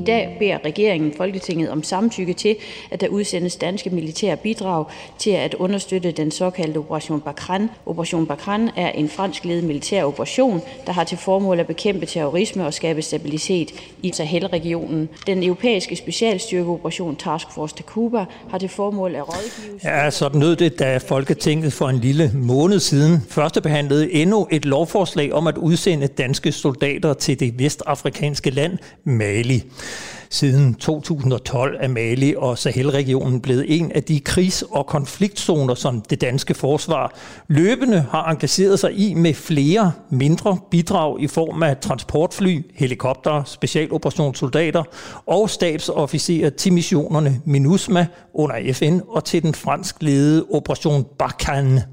I dag beder regeringen Folketinget om samtykke til, at der udsendes danske militære bidrag til at understøtte den såkaldte Operation Barkhane. Operation Barkhane er en fransk ledet militær operation, der har til formål at bekæmpe terrorisme og skabe stabilitet i Sahel-regionen. Den europæiske specialstyrkeoperation Task Force Takuba har til formål at rådgive... Ja, sådan nød det, da Folketinget for en lille måned siden første behandlede endnu et lovforslag om at udsende danske soldater til det vestafrikanske land Mali. Siden 2012 er Mali og Sahel-regionen blevet en af de krigs- og konfliktzoner, som det danske forsvar løbende har engageret sig i med flere mindre bidrag i form af transportfly, helikopter, specialoperationssoldater og stabsofficerer til missionerne MINUSMA under FN og til den fransk ledede Operation Barkhane.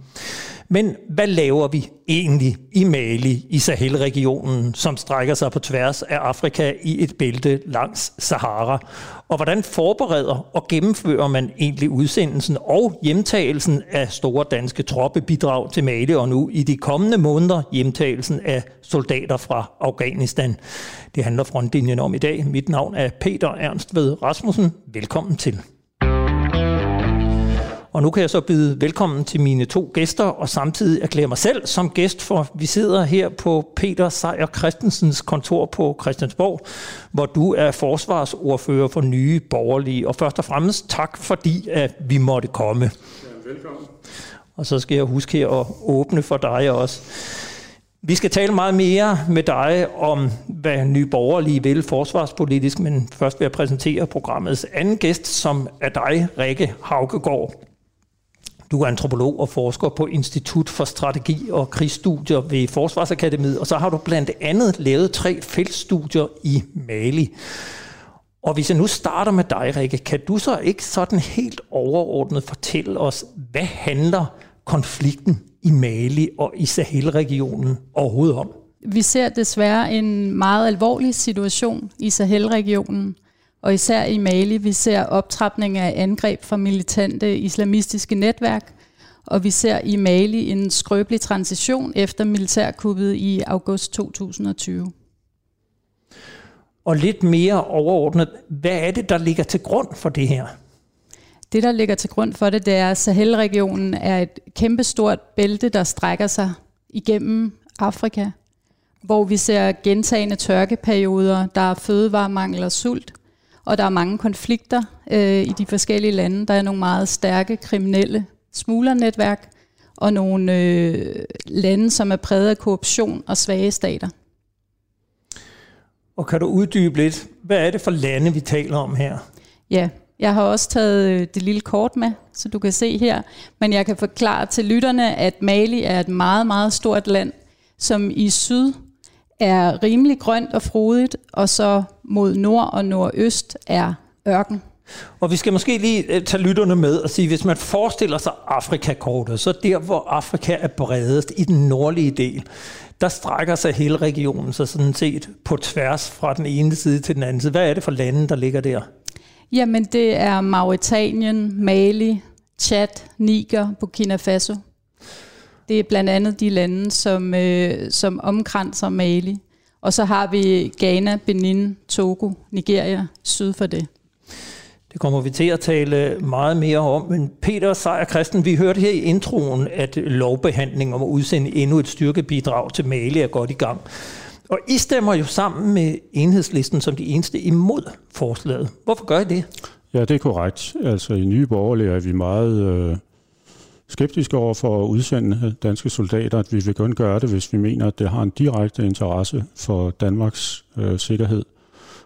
Men hvad laver vi egentlig i Mali, i Sahel-regionen, som strækker sig på tværs af Afrika i et bælte langs Sahara? Og hvordan forbereder og gennemfører man egentlig udsendelsen og hjemtagelsen af store danske troppebidrag til Mali, og nu i de kommende måneder hjemtagelsen af soldater fra Afghanistan? Det handler frontlinjen om i dag. Mit navn er Peter Ernst ved Rasmussen. Velkommen til. Og nu kan jeg så byde velkommen til mine to gæster, og samtidig erklære mig selv som gæst, for vi sidder her på Peter Sejer Christensens kontor på Christiansborg, hvor du er forsvarsordfører for Nye Borgerlige. Og først og fremmest tak, fordi at vi måtte komme. Ja, velkommen. Og så skal jeg huske her at åbne for dig også. Vi skal tale meget mere med dig om, hvad Nye Borgerlige vil forsvarspolitisk, men først vil jeg præsentere programmets anden gæst, som er dig, Rikke Haugegaard. Du er antropolog og forsker på Institut for Strategi og Krigsstudier ved Forsvarsakademiet, og så har du blandt andet lavet tre feltstudier i Mali. Og hvis jeg nu starter med dig, Rikke, kan du så ikke sådan helt overordnet fortælle os, hvad handler konflikten i Mali og i Sahel-regionen overhovedet om? Vi ser desværre en meget alvorlig situation i Sahel-regionen – og især i Mali, vi ser optrapning af angreb fra militante islamistiske netværk, og vi ser i Mali en skrøbelig transition efter militærkuppet i august 2020. Og lidt mere overordnet, hvad er det, der ligger til grund for det her? Det, der ligger til grund for det, det er, at Sahel-regionen er et kæmpestort bælte, der strækker sig igennem Afrika, hvor vi ser gentagende tørkeperioder, der er fødevaremangel og sult, og der er mange konflikter øh, i de forskellige lande. Der er nogle meget stærke kriminelle smuglernetværk, og nogle øh, lande, som er præget af korruption og svage stater. Og kan du uddybe lidt, hvad er det for lande, vi taler om her? Ja, jeg har også taget øh, det lille kort med, så du kan se her. Men jeg kan forklare til lytterne, at Mali er et meget, meget stort land, som i syd er rimelig grønt og frodigt, og så mod nord og nordøst er ørken. Og vi skal måske lige øh, tage lytterne med og sige, hvis man forestiller sig Afrikakortet, så der, hvor Afrika er bredest i den nordlige del, der strækker sig hele regionen så sådan set på tværs fra den ene side til den anden side. Hvad er det for lande, der ligger der? Jamen, det er Mauritanien, Mali, Chad, Niger, Burkina Faso. Det er blandt andet de lande, som, øh, som omkranser Mali. Og så har vi Ghana, Benin, Togo, Nigeria syd for det. Det kommer vi til at tale meget mere om. Men Peter Sejer Christen, vi hørte her i introen, at lovbehandling om at udsende endnu et styrkebidrag til Mali er godt i gang. Og I stemmer jo sammen med enhedslisten som de eneste imod forslaget. Hvorfor gør I det? Ja, det er korrekt. Altså i Nye Borgerlige er vi meget øh, skeptiske over for at udsende danske soldater, at vi vil kun gøre det, hvis vi mener, at det har en direkte interesse for Danmarks øh, sikkerhed.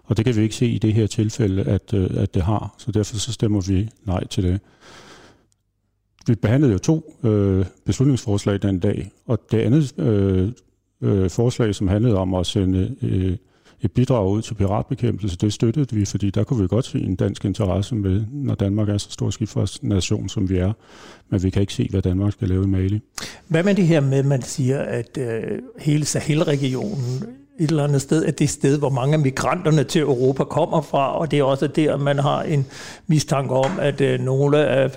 Og det kan vi ikke se i det her tilfælde, at, øh, at det har. Så derfor så stemmer vi nej til det. Vi behandlede jo to øh, beslutningsforslag den dag, og det andet øh, øh, forslag, som handlede om at sende øh, et bidrag ud til piratbekæmpelse, det støttede vi, fordi der kunne vi godt se en dansk interesse med, når Danmark er så stor skibsfartsnation, som vi er. Men vi kan ikke se, hvad Danmark skal lave i Mali. Hvad med det her med, at man siger, at øh, hele Sahel-regionen et eller andet sted at det sted, hvor mange af migranterne til Europa kommer fra, og det er også der, man har en mistanke om, at øh, nogle af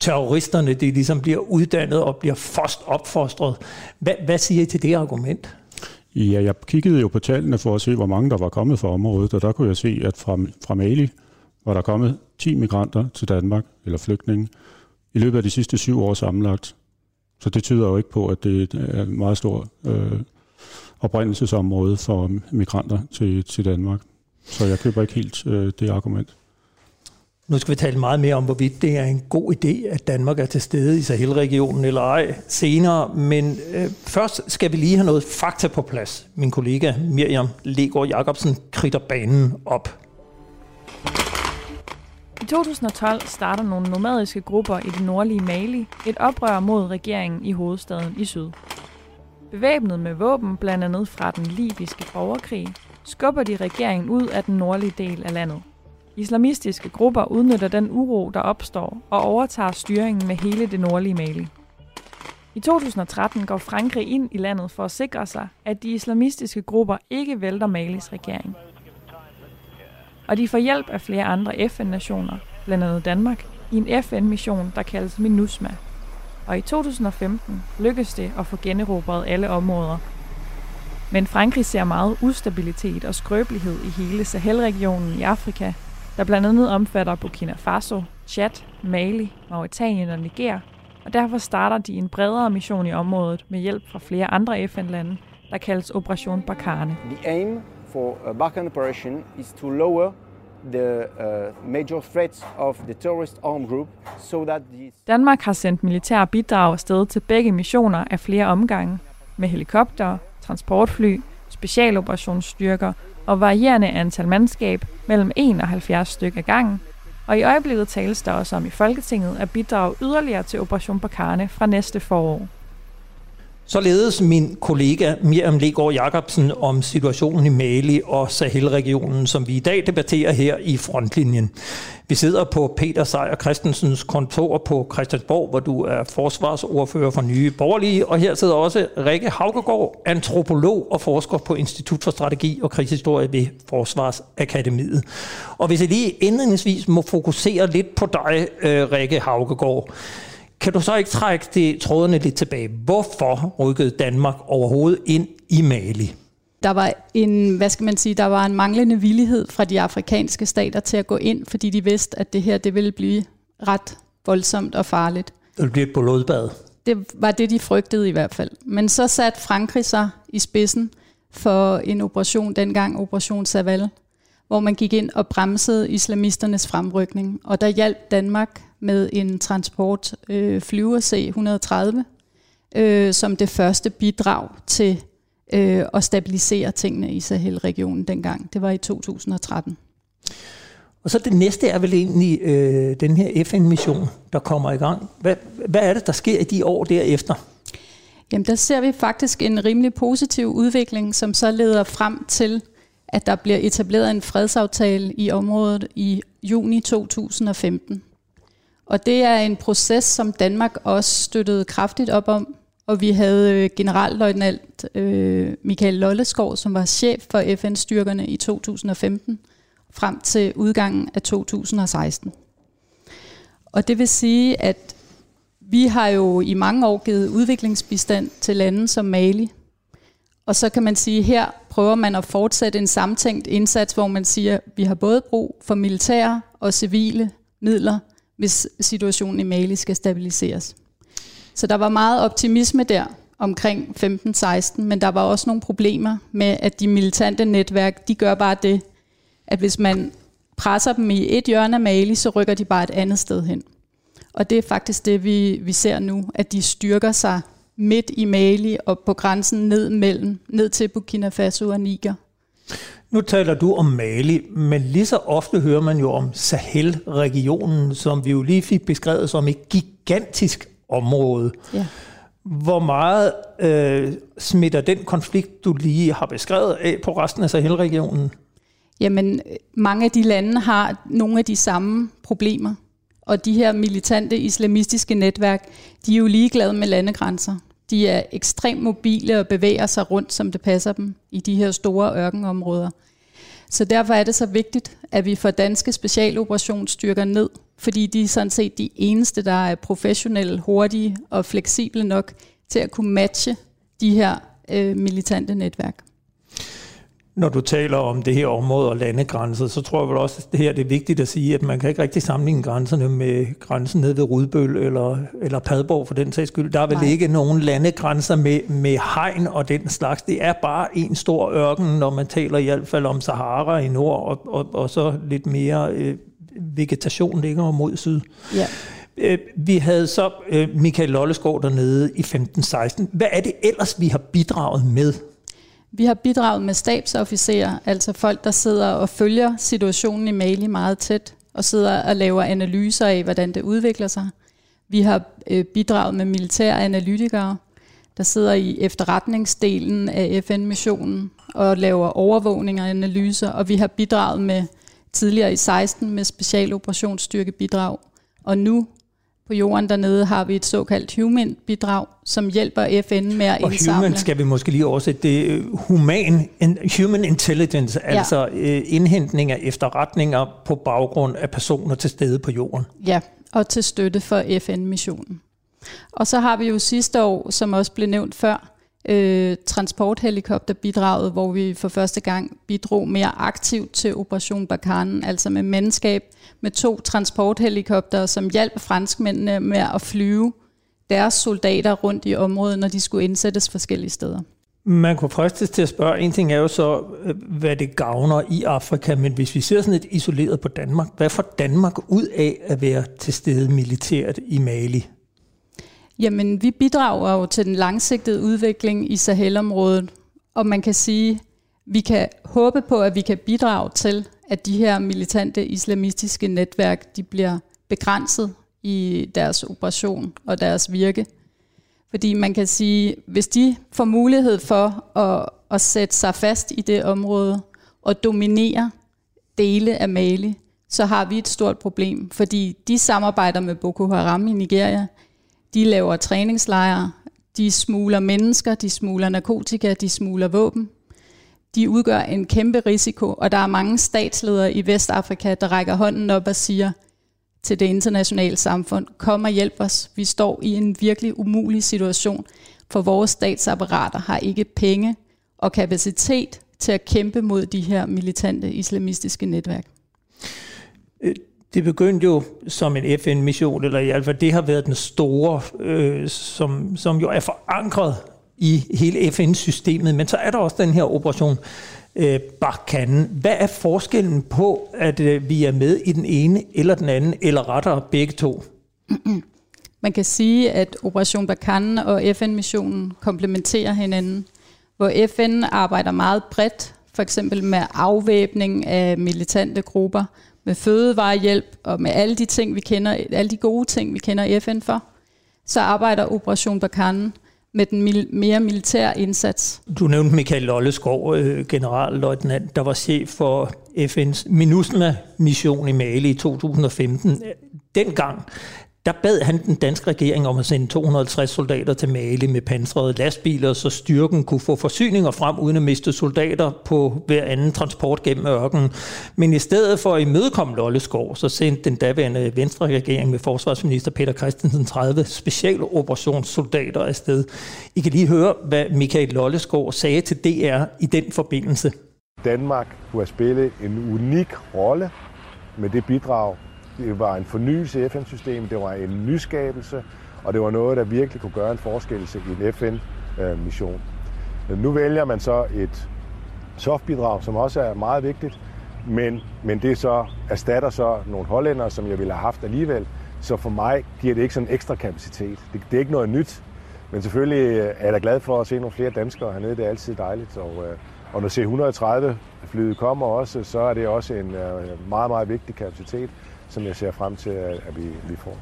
terroristerne, de ligesom bliver uddannet og bliver først opfostret. Hvad, hvad siger I til det argument? Ja, jeg kiggede jo på tallene for at se, hvor mange der var kommet fra området, og der kunne jeg se, at fra, fra Mali var der kommet 10 migranter til Danmark, eller flygtninge, i løbet af de sidste syv år sammenlagt. Så det tyder jo ikke på, at det er et meget stort øh, oprindelsesområde for migranter til, til Danmark. Så jeg køber ikke helt øh, det argument. Nu skal vi tale meget mere om, hvorvidt det er en god idé, at Danmark er til stede i Sahel-regionen eller ej senere. Men øh, først skal vi lige have noget fakta på plads. Min kollega Miriam Legård Jacobsen kritter banen op. I 2012 starter nogle nomadiske grupper i det nordlige Mali et oprør mod regeringen i hovedstaden i syd. Bevæbnet med våben, blandt andet fra den libyske borgerkrig, skubber de regeringen ud af den nordlige del af landet. Islamistiske grupper udnytter den uro, der opstår, og overtager styringen med hele det nordlige Mali. I 2013 går Frankrig ind i landet for at sikre sig, at de islamistiske grupper ikke vælter Malis regering. Og de får hjælp af flere andre FN-nationer, blandt andet Danmark, i en FN-mission, der kaldes MINUSMA. Og i 2015 lykkedes det at få generobret alle områder. Men Frankrig ser meget ustabilitet og skrøbelighed i hele Sahel-regionen i Afrika, der blandt andet omfatter Burkina Faso, Chad, Mali, Mauretanien og Niger, og derfor starter de en bredere mission i området med hjælp fra flere andre FN-lande, der kaldes Operation Barkhane. The aim for a Barkhane operation is to lower the uh, major threats of the terrorist armed group, so that the... Danmark har sendt militære bidrag afsted til begge missioner af flere omgange, med helikopter, transportfly, specialoperationsstyrker og varierende antal mandskab mellem 1 og 70 stykker ad gangen, og i øjeblikket tales der også om i Folketinget at bidrage yderligere til Operation Barkhane fra næste forår. Således min kollega Miriam Legård Jacobsen om situationen i Mali og Sahel-regionen, som vi i dag debatterer her i frontlinjen. Vi sidder på Peter Sejer Christensens kontor på Christiansborg, hvor du er forsvarsordfører for Nye Borgerlige, og her sidder også Rikke Haugegaard, antropolog og forsker på Institut for Strategi og Krigshistorie ved Forsvarsakademiet. Og hvis jeg lige indledningsvis må fokusere lidt på dig, øh, Rikke Haugegaard, kan du så ikke trække det trådene lidt tilbage? Hvorfor rykkede Danmark overhovedet ind i Mali? Der var en, hvad skal man sige, der var en manglende villighed fra de afrikanske stater til at gå ind, fordi de vidste, at det her det ville blive ret voldsomt og farligt. Det ville blive et blodbad. Det var det, de frygtede i hvert fald. Men så satte Frankrig sig i spidsen for en operation, dengang Operation Saval, hvor man gik ind og bremsede islamisternes fremrykning. Og der hjalp Danmark med en transport øh, flyver C-130 øh, som det første bidrag til øh, at stabilisere tingene i Sahel-regionen dengang. Det var i 2013. Og så det næste er vel egentlig øh, den her FN-mission, der kommer i gang. Hvad, hvad er det, der sker i de år derefter? Jamen der ser vi faktisk en rimelig positiv udvikling, som så leder frem til, at der bliver etableret en fredsaftale i området i juni 2015. Og det er en proces, som Danmark også støttede kraftigt op om. Og vi havde øh, generalløjtnant øh, Michael Lolleskov, som var chef for FN-styrkerne i 2015, frem til udgangen af 2016. Og det vil sige, at vi har jo i mange år givet udviklingsbistand til lande som Mali. Og så kan man sige, at her prøver man at fortsætte en samtænkt indsats, hvor man siger, at vi har både brug for militære og civile midler hvis situationen i Mali skal stabiliseres. Så der var meget optimisme der omkring 15-16, men der var også nogle problemer med, at de militante netværk, de gør bare det, at hvis man presser dem i et hjørne af Mali, så rykker de bare et andet sted hen. Og det er faktisk det, vi, vi ser nu, at de styrker sig midt i Mali og på grænsen ned mellem, ned til Burkina Faso og Niger. Nu taler du om Mali, men lige så ofte hører man jo om Sahel-regionen, som vi jo lige fik beskrevet som et gigantisk område. Ja. Hvor meget øh, smitter den konflikt, du lige har beskrevet af på resten af Sahel-regionen? Jamen, mange af de lande har nogle af de samme problemer. Og de her militante islamistiske netværk, de er jo ligeglade med landegrænser. De er ekstremt mobile og bevæger sig rundt, som det passer dem, i de her store ørkenområder. Så derfor er det så vigtigt, at vi får danske specialoperationsstyrker ned, fordi de er sådan set de eneste, der er professionelle, hurtige og fleksible nok til at kunne matche de her øh, militante netværk når du taler om det her område og landegrænser, så tror jeg vel også, at det her det er vigtigt at sige, at man kan ikke rigtig sammenligne grænserne med grænsen nede ved Rudbøl eller, eller Padborg for den sags skyld. Der er vel Nej. ikke nogen landegrænser med, med hegn og den slags. Det er bare en stor ørken, når man taler i hvert fald om Sahara i nord, og, og, og så lidt mere øh, vegetation længere mod syd. Ja. Øh, vi havde så øh, Michael Lolleskov dernede i 15-16. Hvad er det ellers, vi har bidraget med? Vi har bidraget med stabsofficerer, altså folk, der sidder og følger situationen i Mali meget tæt, og sidder og laver analyser af, hvordan det udvikler sig. Vi har øh, bidraget med militære analytikere, der sidder i efterretningsdelen af FN-missionen og laver overvågning og analyser, og vi har bidraget med tidligere i 16 med specialoperationsstyrkebidrag, og nu på jorden dernede har vi et såkaldt human-bidrag, som hjælper FN med at og indsamle. human skal vi måske lige oversætte det øh, human, human intelligence, ja. altså øh, indhentning af efterretninger på baggrund af personer til stede på jorden. Ja, og til støtte for FN-missionen. Og så har vi jo sidste år, som også blev nævnt før, øh, transporthelikopterbidraget, hvor vi for første gang bidrog mere aktivt til Operation Barkhane, altså med mandskab med to transporthelikoptere, som hjalp franskmændene med at flyve deres soldater rundt i området, når de skulle indsættes forskellige steder. Man kunne fristes til at spørge, en ting er jo så, øh, hvad det gavner i Afrika, men hvis vi ser sådan lidt isoleret på Danmark, hvad får Danmark ud af at være til stede militært i Mali? Jamen, vi bidrager jo til den langsigtede udvikling i Sahelområdet, og man kan sige, vi kan håbe på, at vi kan bidrage til, at de her militante islamistiske netværk, de bliver begrænset i deres operation og deres virke. Fordi man kan sige, hvis de får mulighed for at, at sætte sig fast i det område og dominere dele af Mali, så har vi et stort problem, fordi de samarbejder med Boko Haram i Nigeria, de laver træningslejre, de smugler mennesker, de smugler narkotika, de smugler våben. De udgør en kæmpe risiko, og der er mange statsledere i Vestafrika, der rækker hånden op og siger til det internationale samfund, kom og hjælp os. Vi står i en virkelig umulig situation, for vores statsapparater har ikke penge og kapacitet til at kæmpe mod de her militante islamistiske netværk. Øh, det begyndte jo som en FN-mission, eller i hvert fald det har været den store, øh, som, som jo er forankret i hele FN-systemet. Men så er der også den her operation øh, Barkhane. Hvad er forskellen på, at øh, vi er med i den ene eller den anden, eller rettere begge to? Man kan sige, at Operation Barkhane og FN-missionen komplementerer hinanden, hvor FN arbejder meget bredt, for eksempel med afvæbning af militante grupper, med fødevarehjælp og med alle de ting, vi kender, alle de gode ting, vi kender FN for, så arbejder Operation Barkhane med den mil- mere militære indsats. Du nævnte Michael Lolleskov, øh, generalløjtnant, der var chef for FN's MINUSMA-mission i Mali i 2015. Dengang der bad han den danske regering om at sende 250 soldater til Mali med pansrede lastbiler, så styrken kunne få forsyninger frem uden at miste soldater på hver anden transport gennem ørkenen. Men i stedet for at imødekomme Lolleskov, så sendte den daværende venstre regering med forsvarsminister Peter Christensen 30 specialoperationssoldater afsted. I kan lige høre, hvad Michael Lolleskov sagde til DR i den forbindelse. Danmark kunne have spillet en unik rolle med det bidrag, det var en fornyelse i FN-systemet, det var en nyskabelse, og det var noget, der virkelig kunne gøre en forskel i en FN-mission. Nu vælger man så et softbidrag, som også er meget vigtigt, men, men det så erstatter så nogle hollænder, som jeg ville have haft alligevel. Så for mig giver det ikke sådan en ekstra kapacitet. Det, det er ikke noget nyt, men selvfølgelig øh, er jeg da glad for at se nogle flere danskere hernede. Det er altid dejligt. Og, øh, og når C-130-flyet kommer også, så er det også en øh, meget, meget vigtig kapacitet som jeg ser frem til, at vi, vi får.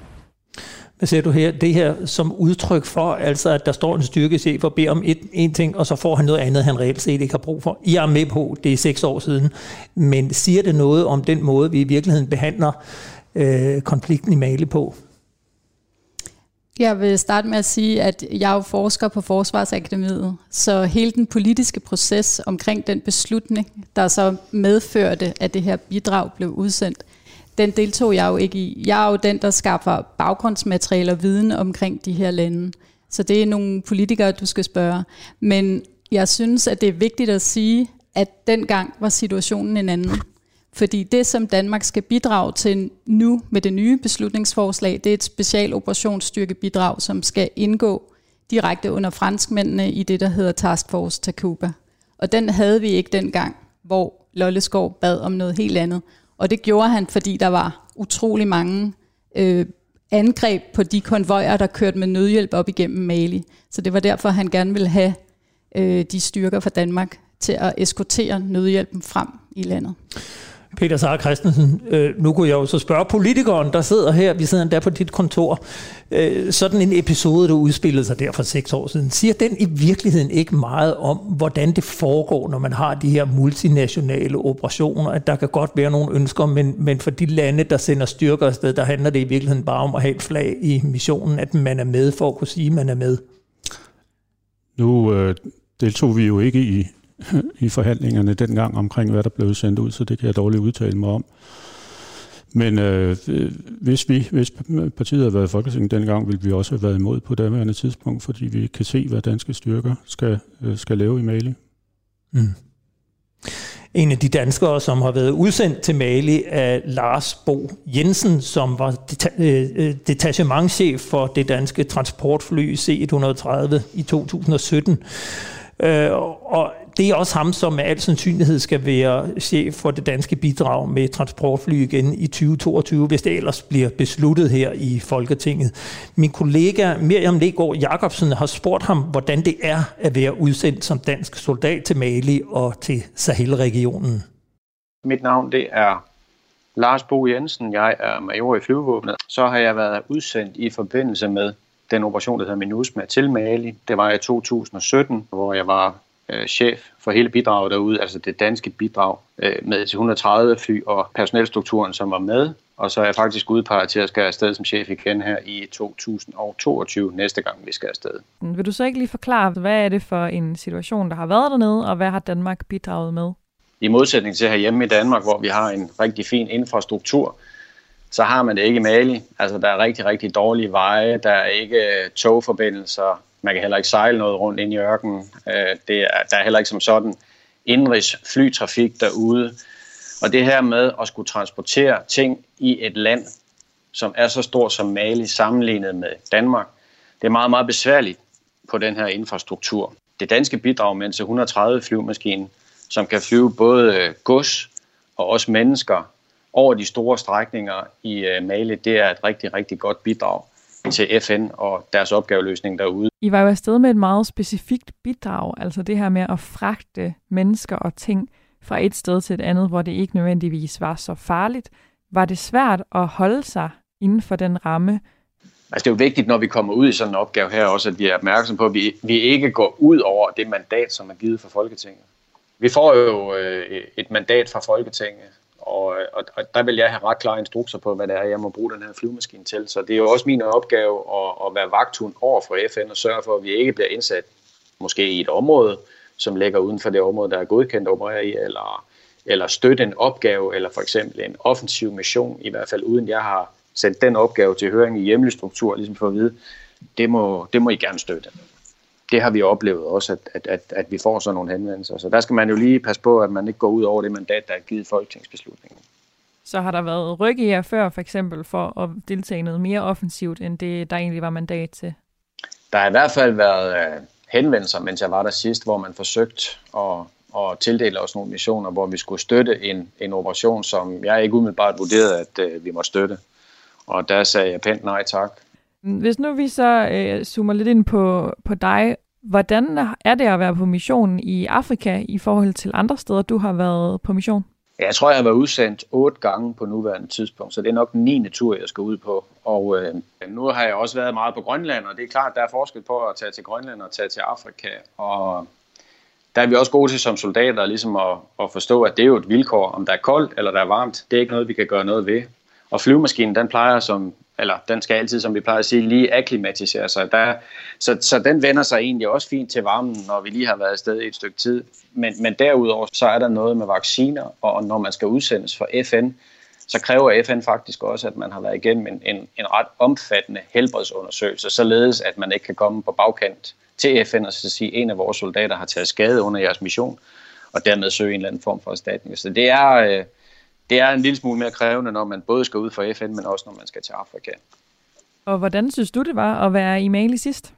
Hvad ser du her? Det her som udtryk for, altså at der står en styrkechef og beder om et, en ting, og så får han noget andet, han reelt set ikke har brug for. Jeg er med på, det er seks år siden, men siger det noget om den måde, vi i virkeligheden behandler øh, konflikten i Mali på? Jeg vil starte med at sige, at jeg er forsker på Forsvarsakademiet, så hele den politiske proces omkring den beslutning, der så medførte, at det her bidrag blev udsendt, den deltog jeg jo ikke i. Jeg er jo den, der skaffer baggrundsmateriale og viden omkring de her lande. Så det er nogle politikere, du skal spørge. Men jeg synes, at det er vigtigt at sige, at dengang var situationen en anden. Fordi det, som Danmark skal bidrage til nu med det nye beslutningsforslag, det er et specialoperationsstyrkebidrag, som skal indgå direkte under franskmændene i det, der hedder Task Force Takuba. Og den havde vi ikke dengang, hvor Lolleskov bad om noget helt andet. Og det gjorde han, fordi der var utrolig mange øh, angreb på de konvojer, der kørte med nødhjælp op igennem Mali. Så det var derfor, han gerne ville have øh, de styrker fra Danmark til at eskortere nødhjælpen frem i landet. Peter Sara Christensen, øh, nu kunne jeg jo så spørge politikeren, der sidder her, vi sidder endda på dit kontor, øh, sådan en episode, der udspillede sig der for seks år siden, siger den i virkeligheden ikke meget om, hvordan det foregår, når man har de her multinationale operationer, at der kan godt være nogle ønsker, men, men for de lande, der sender styrker afsted, der handler det i virkeligheden bare om at have et flag i missionen, at man er med for at kunne sige, at man er med. Nu øh, deltog vi jo ikke i i forhandlingerne dengang omkring, hvad der blev sendt ud, så det kan jeg dårligt udtale mig om. Men øh, hvis vi, hvis partiet havde været i Folketinget dengang, ville vi også have været imod på daværende tidspunkt, fordi vi kan se, hvad danske styrker skal, øh, skal lave i Mali. Mm. En af de danskere, som har været udsendt til Mali, er Lars Bo Jensen, som var deta- øh, øh detachementchef for det danske transportfly C-130 i 2017. Øh, og det er også ham, som med al sandsynlighed skal være chef for det danske bidrag med transportfly igen i 2022, hvis det ellers bliver besluttet her i Folketinget. Min kollega Miriam Legaard Jacobsen har spurgt ham, hvordan det er at være udsendt som dansk soldat til Mali og til Sahel-regionen. Mit navn det er Lars Bo Jensen. Jeg er major i flyvevåbnet. Så har jeg været udsendt i forbindelse med den operation, der hedder MINUSMA til Mali. Det var i 2017, hvor jeg var øh, chef for hele bidraget derude, altså det danske bidrag øh, med 130 fly og personelstrukturen, som var med. Og så er jeg faktisk udpeget til at skal afsted som chef igen her i 2022, næste gang vi skal afsted. Vil du så ikke lige forklare, hvad er det for en situation, der har været dernede, og hvad har Danmark bidraget med? I modsætning til herhjemme i Danmark, hvor vi har en rigtig fin infrastruktur, så har man det ikke i Mali. Altså, der er rigtig, rigtig dårlige veje, der er ikke togforbindelser, man kan heller ikke sejle noget rundt ind i ørkenen. Øh, det er, der er heller ikke som sådan indrigs flytrafik derude. Og det her med at skulle transportere ting i et land, som er så stort som Mali sammenlignet med Danmark, det er meget, meget besværligt på den her infrastruktur. Det danske bidrag med en 130 flyvemaskine, som kan flyve både øh, gods og også mennesker over de store strækninger i øh, Mali, det er et rigtig, rigtig godt bidrag til FN og deres opgaveløsning derude. I var jo afsted med et meget specifikt bidrag, altså det her med at fragte mennesker og ting fra et sted til et andet, hvor det ikke nødvendigvis var så farligt. Var det svært at holde sig inden for den ramme? Altså det er jo vigtigt, når vi kommer ud i sådan en opgave her også, at vi er opmærksom på, at vi, vi ikke går ud over det mandat, som er givet fra Folketinget. Vi får jo øh, et mandat fra Folketinget, og, og, og der vil jeg have ret klare instrukser på, hvad det er, jeg må bruge den her flyvemaskine til. Så det er jo også min opgave at, at være vagthund over for FN og sørge for, at vi ikke bliver indsat måske i et område, som ligger uden for det område, der er godkendt at operere i, eller, eller støtte en opgave, eller for eksempel en offensiv mission, i hvert fald uden jeg har sendt den opgave til høring i hjemlig struktur, ligesom for at vide, det må, det må I gerne støtte det har vi oplevet også, at, at, at, at vi får sådan nogle henvendelser. Så der skal man jo lige passe på, at man ikke går ud over det mandat, der er givet folketingsbeslutningen. Så har der været ryk i jer før, for eksempel, for at deltage noget mere offensivt, end det, der egentlig var mandat til? Der har i hvert fald været uh, henvendelser, mens jeg var der sidst, hvor man forsøgte at, at tildele os nogle missioner, hvor vi skulle støtte en, en operation, som jeg ikke umiddelbart vurderede, at uh, vi må støtte. Og der sagde jeg pænt nej tak. Hvis nu vi så øh, zoomer lidt ind på, på dig, hvordan er det at være på mission i Afrika i forhold til andre steder, du har været på mission? Jeg tror, jeg har været udsendt otte gange på nuværende tidspunkt, så det er nok den 9. tur, jeg skal ud på. Og øh, nu har jeg også været meget på Grønland, og det er klart, der er forskel på at tage til Grønland og tage til Afrika. Og der er vi også gode til som soldater ligesom at, at forstå, at det er jo et vilkår, om der er koldt eller der er varmt. Det er ikke noget, vi kan gøre noget ved. Og flyvemaskinen, den plejer som eller den skal altid, som vi plejer at sige, lige akklimatisere sig. Der, så, så den vender sig egentlig også fint til varmen, når vi lige har været afsted i et stykke tid. Men, men derudover, så er der noget med vacciner, og når man skal udsendes for FN, så kræver FN faktisk også, at man har været igennem en, en, en ret omfattende helbredsundersøgelse, således at man ikke kan komme på bagkant til FN og så sige, at en af vores soldater har taget skade under jeres mission. og dermed søge en eller anden form for erstatning. Så det er, øh, det er en lille smule mere krævende, når man både skal ud for FN, men også når man skal til Afrika. Og hvordan synes du, det var at være i Mali sidst?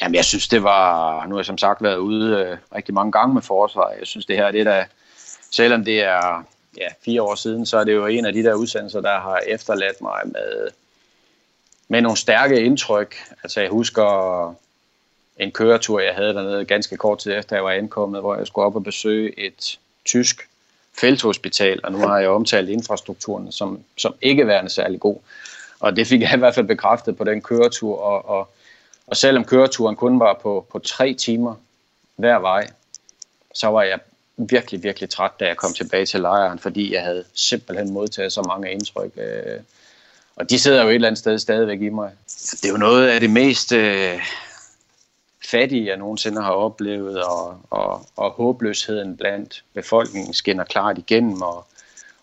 Jamen, jeg synes, det var... Nu har jeg som sagt været ude øh, rigtig mange gange med forsvar. Jeg synes, det her, det er da... Selvom det er ja, fire år siden, så er det jo en af de der udsendelser, der har efterladt mig med, med nogle stærke indtryk. Altså, jeg husker en køretur, jeg havde dernede ganske kort tid efter, jeg var ankommet, hvor jeg skulle op og besøge et tysk felthospital, og nu har jeg omtalt infrastrukturen som, som ikke værende særlig god. Og det fik jeg i hvert fald bekræftet på den køretur, og, og, og selvom køreturen kun var på, på tre timer hver vej, så var jeg virkelig, virkelig træt, da jeg kom tilbage til lejren, fordi jeg havde simpelthen modtaget så mange indtryk. Øh, og de sidder jo et eller andet sted stadigvæk i mig. Det er jo noget af det mest øh, fattige, jeg nogensinde har oplevet, og, og, og håbløsheden blandt befolkningen skinner klart igennem. Og,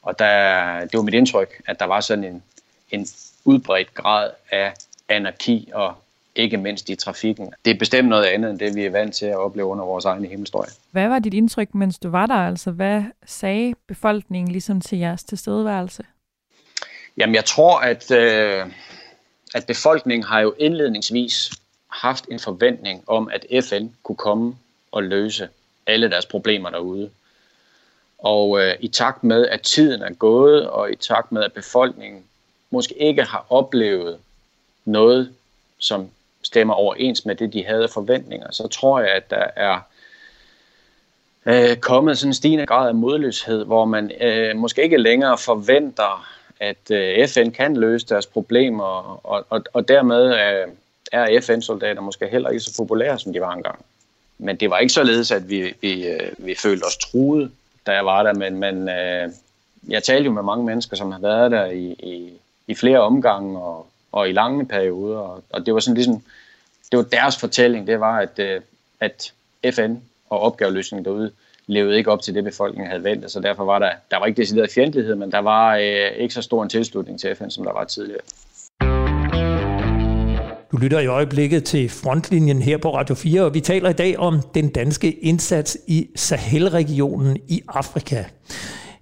og der, det var mit indtryk, at der var sådan en, en udbredt grad af anarki og ikke mindst i trafikken. Det er bestemt noget andet end det, vi er vant til at opleve under vores egne himmelstrøg. Hvad var dit indtryk, mens du var der? Altså, hvad sagde befolkningen ligesom til jeres tilstedeværelse? Jamen, jeg tror, at, øh, at befolkningen har jo indledningsvis haft en forventning om, at FN kunne komme og løse alle deres problemer derude. Og øh, i takt med, at tiden er gået, og i takt med, at befolkningen måske ikke har oplevet noget, som stemmer overens med det, de havde forventninger, så tror jeg, at der er øh, kommet sådan en stigende grad af modløshed, hvor man øh, måske ikke længere forventer, at øh, FN kan løse deres problemer, og, og, og dermed øh, er FN-soldater måske heller ikke så populære, som de var engang. Men det var ikke således, at vi, vi, øh, vi følte os truet, da jeg var der, men, men øh, jeg talte jo med mange mennesker, som har været der i, i, i flere omgange og, og i lange perioder, og, og det var sådan ligesom, det var deres fortælling, det var, at, øh, at FN og opgaveløsningen derude levede ikke op til det, befolkningen havde ventet, så derfor var der, der var ikke decideret fjendtlighed, men der var øh, ikke så stor en tilslutning til FN, som der var tidligere. Du lytter i øjeblikket til Frontlinjen her på Radio 4, og vi taler i dag om den danske indsats i Sahel-regionen i Afrika.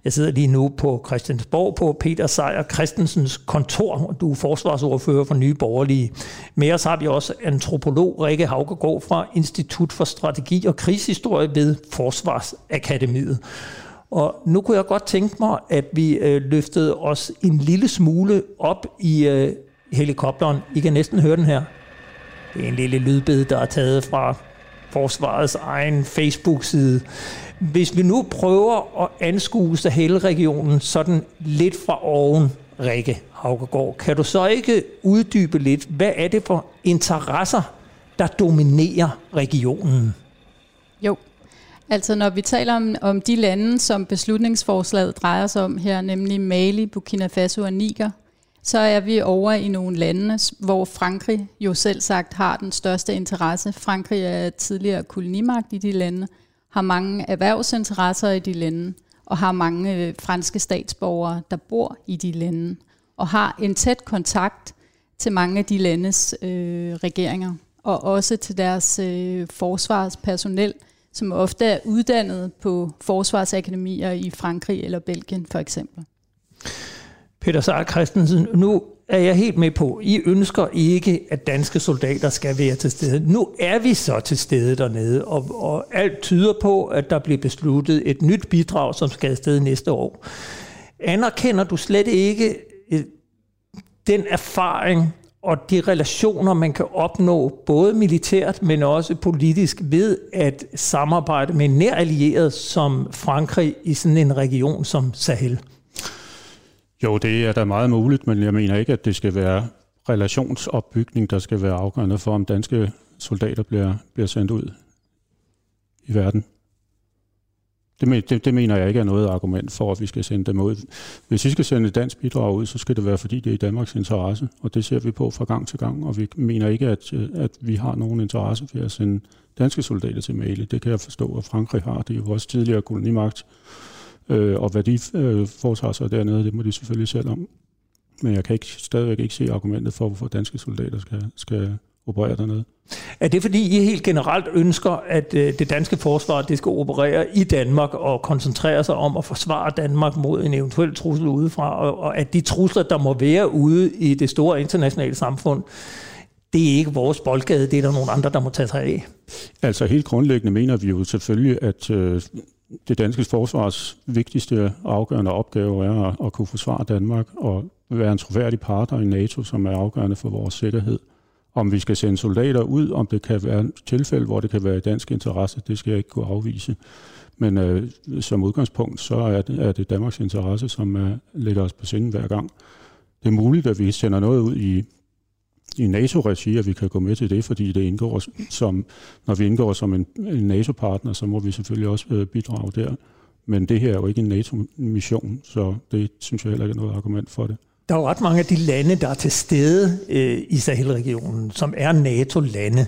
Jeg sidder lige nu på Christiansborg på Peter Sejer Christensens kontor. Du er forsvarsordfører for Nye Borgerlige. Med os har vi også antropolog Rikke Haugegaard fra Institut for Strategi og Krigshistorie ved Forsvarsakademiet. Og nu kunne jeg godt tænke mig, at vi øh, løftede os en lille smule op i øh, helikopteren. I kan næsten høre den her. Det er en lille lydbid, der er taget fra forsvarets egen Facebook-side. Hvis vi nu prøver at anskue Sahel-regionen sådan lidt fra oven, Rikke Haukegaard, kan du så ikke uddybe lidt, hvad er det for interesser, der dominerer regionen? Jo, altså når vi taler om, om de lande, som beslutningsforslaget drejer sig om her, nemlig Mali, Burkina Faso og Niger, så er vi over i nogle lande, hvor Frankrig jo selv sagt har den største interesse. Frankrig er tidligere kolonimagt i de lande, har mange erhvervsinteresser i de lande, og har mange øh, franske statsborgere, der bor i de lande, og har en tæt kontakt til mange af de landes øh, regeringer, og også til deres øh, forsvarspersonel, som ofte er uddannet på forsvarsakademier i Frankrig eller Belgien for eksempel. Peter Sark Christensen, nu er jeg helt med på, I ønsker ikke, at danske soldater skal være til stede. Nu er vi så til stede dernede, og, og alt tyder på, at der bliver besluttet et nyt bidrag, som skal afsted næste år. Anerkender du slet ikke øh, den erfaring og de relationer, man kan opnå, både militært, men også politisk, ved at samarbejde med en nær allieret som Frankrig i sådan en region som Sahel? Jo, det er da meget muligt, men jeg mener ikke, at det skal være relationsopbygning, der skal være afgørende for, om danske soldater bliver, bliver sendt ud i verden. Det, det, det mener jeg ikke er noget argument for, at vi skal sende dem ud. Hvis vi skal sende et dansk bidrag ud, så skal det være, fordi det er i Danmarks interesse, og det ser vi på fra gang til gang, og vi mener ikke, at, at vi har nogen interesse ved at sende danske soldater til Mali. Det kan jeg forstå, at Frankrig har. Det er jo også tidligere kolonimagt, Øh, og hvad de øh, foretager sig dernede, det må de selvfølgelig selv om. Men jeg kan ikke, stadigvæk ikke se argumentet for, hvorfor danske soldater skal, skal operere dernede. Er det fordi, I helt generelt ønsker, at øh, det danske forsvar det skal operere i Danmark og koncentrere sig om at forsvare Danmark mod en eventuel trussel udefra, og, og at de trusler, der må være ude i det store internationale samfund, det er ikke vores boldgade, det er der nogle andre, der må tage sig af. Altså helt grundlæggende mener vi jo selvfølgelig, at øh, det danske forsvars vigtigste afgørende opgave er at, at kunne forsvare Danmark og være en troværdig partner i NATO, som er afgørende for vores sikkerhed. Om vi skal sende soldater ud, om det kan være et tilfælde, hvor det kan være i dansk interesse, det skal jeg ikke kunne afvise. Men øh, som udgangspunkt, så er det, er det Danmarks interesse, som er, ligger os på sinden hver gang. Det er muligt, at vi sender noget ud i i NATO-regi, at vi kan gå med til det, fordi det indgår som, når vi indgår som en, en NATO-partner, så må vi selvfølgelig også øh, bidrage der. Men det her er jo ikke en NATO-mission, så det synes jeg heller ikke er noget argument for det. Der er jo ret mange af de lande, der er til stede øh, i Sahel-regionen, som er NATO-lande.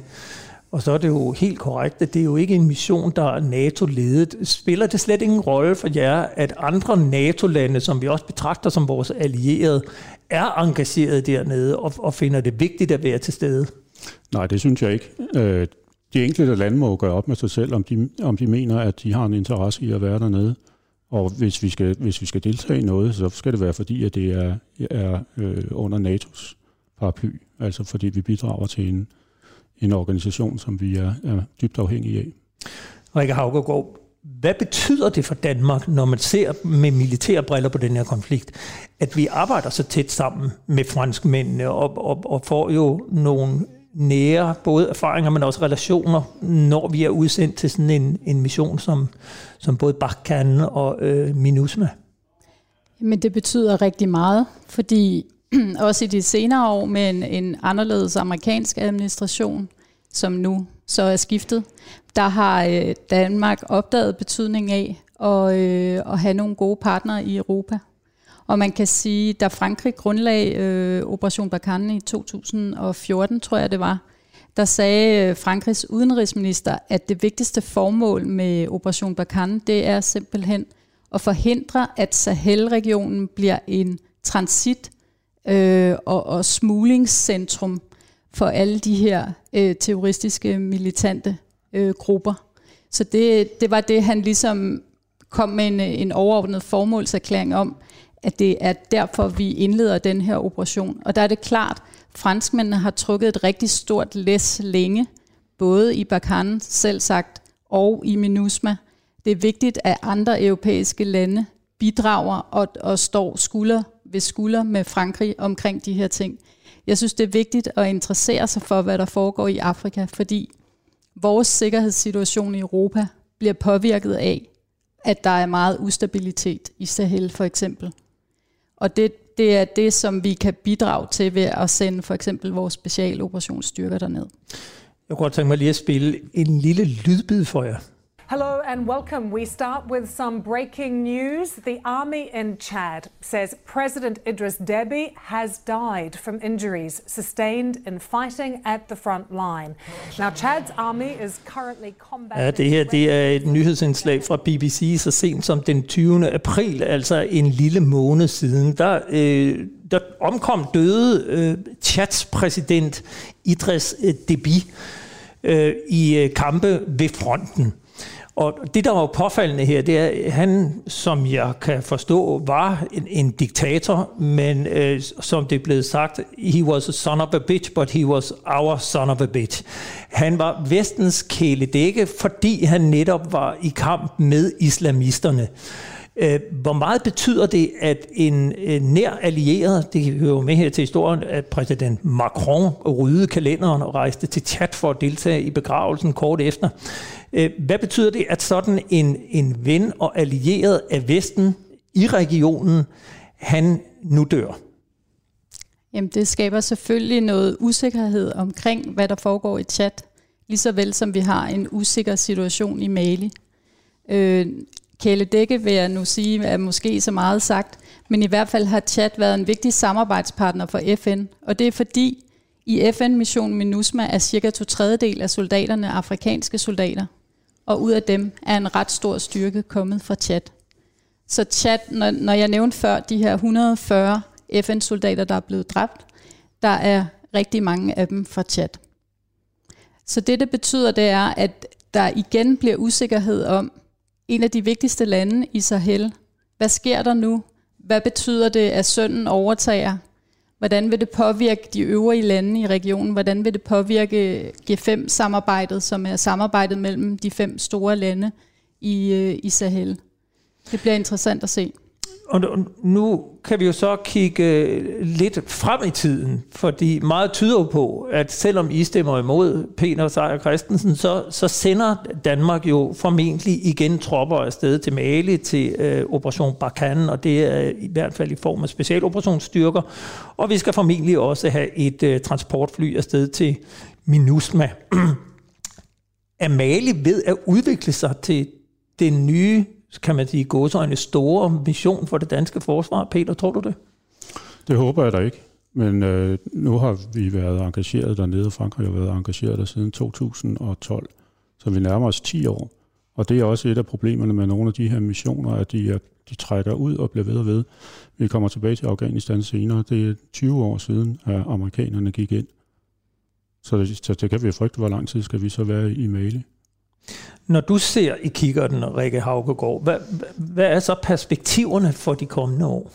Og så er det jo helt korrekt, at det er jo ikke en mission, der er NATO-ledet. Spiller det slet ingen rolle for jer, at andre NATO-lande, som vi også betragter som vores allierede, er engageret dernede og, og finder det vigtigt at være til stede? Nej, det synes jeg ikke. Øh, de enkelte lande må jo gøre op med sig selv, om de, om de mener, at de har en interesse i at være dernede. Og hvis vi skal, hvis vi skal deltage i noget, så skal det være fordi, at det er, er øh, under NATO's paraply. Altså fordi vi bidrager til en, en organisation, som vi er, er dybt afhængige af. Rikke Haugergaard, hvad betyder det for Danmark, når man ser med militære briller på den her konflikt, at vi arbejder så tæt sammen med franskmændene og, og, og får jo nogle nære både erfaringer, men også relationer, når vi er udsendt til sådan en, en mission som, som både Barkhane og øh, MINUSMA? Men det betyder rigtig meget, fordi også i de senere år med en, en anderledes amerikansk administration, som nu så er skiftet, der har øh, Danmark opdaget betydning af at, øh, at have nogle gode partnere i Europa. Og man kan sige, da Frankrig grundlag øh, Operation Barkhane i 2014, tror jeg det var, der sagde øh, Frankrigs udenrigsminister, at det vigtigste formål med Operation Barkhane, det er simpelthen at forhindre, at Sahel-regionen bliver en transit øh, og, og smuglingscentrum for alle de her øh, terroristiske militante øh, grupper. Så det, det var det, han ligesom kom med en, en overordnet formålserklæring om, at det er derfor, vi indleder den her operation. Og der er det klart, franskmændene har trukket et rigtig stort læs længe, både i Bakan selv sagt, og i MINUSMA. Det er vigtigt, at andre europæiske lande bidrager og, og står skulder ved skulder med Frankrig omkring de her ting. Jeg synes, det er vigtigt at interessere sig for, hvad der foregår i Afrika, fordi vores sikkerhedssituation i Europa bliver påvirket af, at der er meget ustabilitet i Sahel for eksempel. Og det, det er det, som vi kan bidrage til ved at sende for eksempel vores specialoperationsstyrker derned. Jeg kunne godt tænke mig lige at spille en lille lydbid for jer. Hello and welcome. We start with some breaking news. The army in Chad says President Idris Deby has died from injuries sustained in fighting at the front line. Now, Chad's army is currently combating... Ja, det her det er et nyhedsindslag fra BBC så sent som den 20. april, altså en lille måned siden. Der, øh, der omkom døde øh, Chads præsident Idris øh, Deby øh, i øh, kampe ved fronten. Og det, der var påfaldende her, det er, at han, som jeg kan forstå, var en, en diktator, men øh, som det er blevet sagt, he was a son of a bitch, but he was our son of a bitch. Han var vestens kæledække, fordi han netop var i kamp med islamisterne. Øh, hvor meget betyder det, at en, øh, nær allieret, det hører med her til historien, at præsident Macron ryddede kalenderen og rejste til Chad for at deltage i begravelsen kort efter. Øh, hvad betyder det, at sådan en, en ven og allieret af Vesten i regionen, han nu dør? Jamen, det skaber selvfølgelig noget usikkerhed omkring, hvad der foregår i chat, lige så vel som vi har en usikker situation i Mali. Øh, Kæledække vil jeg nu sige, er måske så meget sagt, men i hvert fald har Chad været en vigtig samarbejdspartner for FN, og det er fordi, i FN-missionen MINUSMA er cirka to tredjedel af soldaterne afrikanske soldater og ud af dem er en ret stor styrke kommet fra Chad. Så Chad, når, når jeg nævnte før de her 140 FN-soldater, der er blevet dræbt, der er rigtig mange af dem fra Chad. Så det, det betyder, det er, at der igen bliver usikkerhed om en af de vigtigste lande i Sahel. Hvad sker der nu? Hvad betyder det, at sønnen overtager? Hvordan vil det påvirke de øvrige lande i regionen? Hvordan vil det påvirke G5-samarbejdet, som er samarbejdet mellem de fem store lande i, øh, i Sahel? Det bliver interessant at se. Og nu kan vi jo så kigge lidt frem i tiden, fordi meget tyder på, at selvom I stemmer imod Peter Seier Christensen, så, så sender Danmark jo formentlig igen tropper afsted til Mali, til øh, Operation Barkhane, og det er i hvert fald i form af specialoperationsstyrker. Og vi skal formentlig også have et øh, transportfly afsted til MINUSMA. er Mali ved at udvikle sig til det nye kan man sige, gåsøjne store mission for det danske forsvar. Peter, tror du det? Det håber jeg da ikke. Men øh, nu har vi været engageret dernede, og Frankrig har været engageret der siden 2012. Så vi nærmer os 10 år. Og det er også et af problemerne med nogle af de her missioner, at de, er, de trækker ud og bliver ved og ved. Vi kommer tilbage til Afghanistan senere. Det er 20 år siden, at amerikanerne gik ind. Så det, så det kan vi frygte, hvor lang tid skal vi så være i Mali. Når du ser i kikkerten, Rikke Haugegaard, hvad, hvad er så perspektiverne for de kommende år?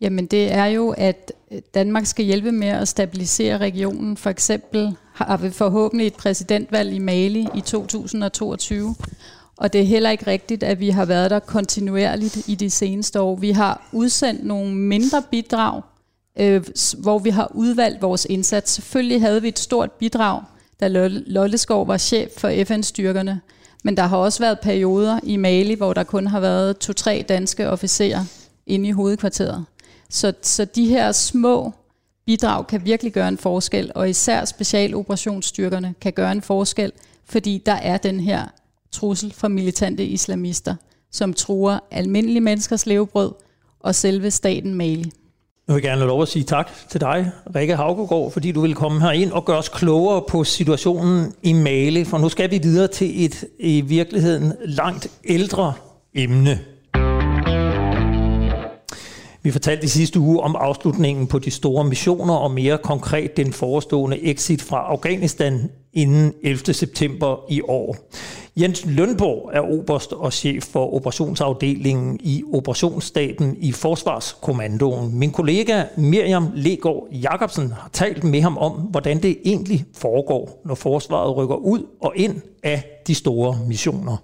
Jamen det er jo, at Danmark skal hjælpe med at stabilisere regionen. For eksempel har vi forhåbentlig et præsidentvalg i Mali i 2022. Og det er heller ikke rigtigt, at vi har været der kontinuerligt i de seneste år. Vi har udsendt nogle mindre bidrag, øh, hvor vi har udvalgt vores indsats. Selvfølgelig havde vi et stort bidrag da Lolleskov var chef for FN-styrkerne. Men der har også været perioder i Mali, hvor der kun har været to-tre danske officerer inde i hovedkvarteret. Så, så de her små bidrag kan virkelig gøre en forskel, og især specialoperationsstyrkerne kan gøre en forskel, fordi der er den her trussel fra militante islamister, som truer almindelige menneskers levebrød og selve staten Mali. Jeg vil gerne have lov at sige tak til dig, Rikke Havgård, fordi du vil komme her ind og gøre os klogere på situationen i Mali, for nu skal vi videre til et i virkeligheden langt ældre emne. Vi fortalte i sidste uge om afslutningen på de store missioner, og mere konkret den forestående exit fra Afghanistan inden 11. september i år. Jens Lønborg er oberst og chef for operationsafdelingen i operationsstaben i Forsvarskommandoen. Min kollega Miriam Legård Jacobsen har talt med ham om, hvordan det egentlig foregår, når forsvaret rykker ud og ind af de store missioner.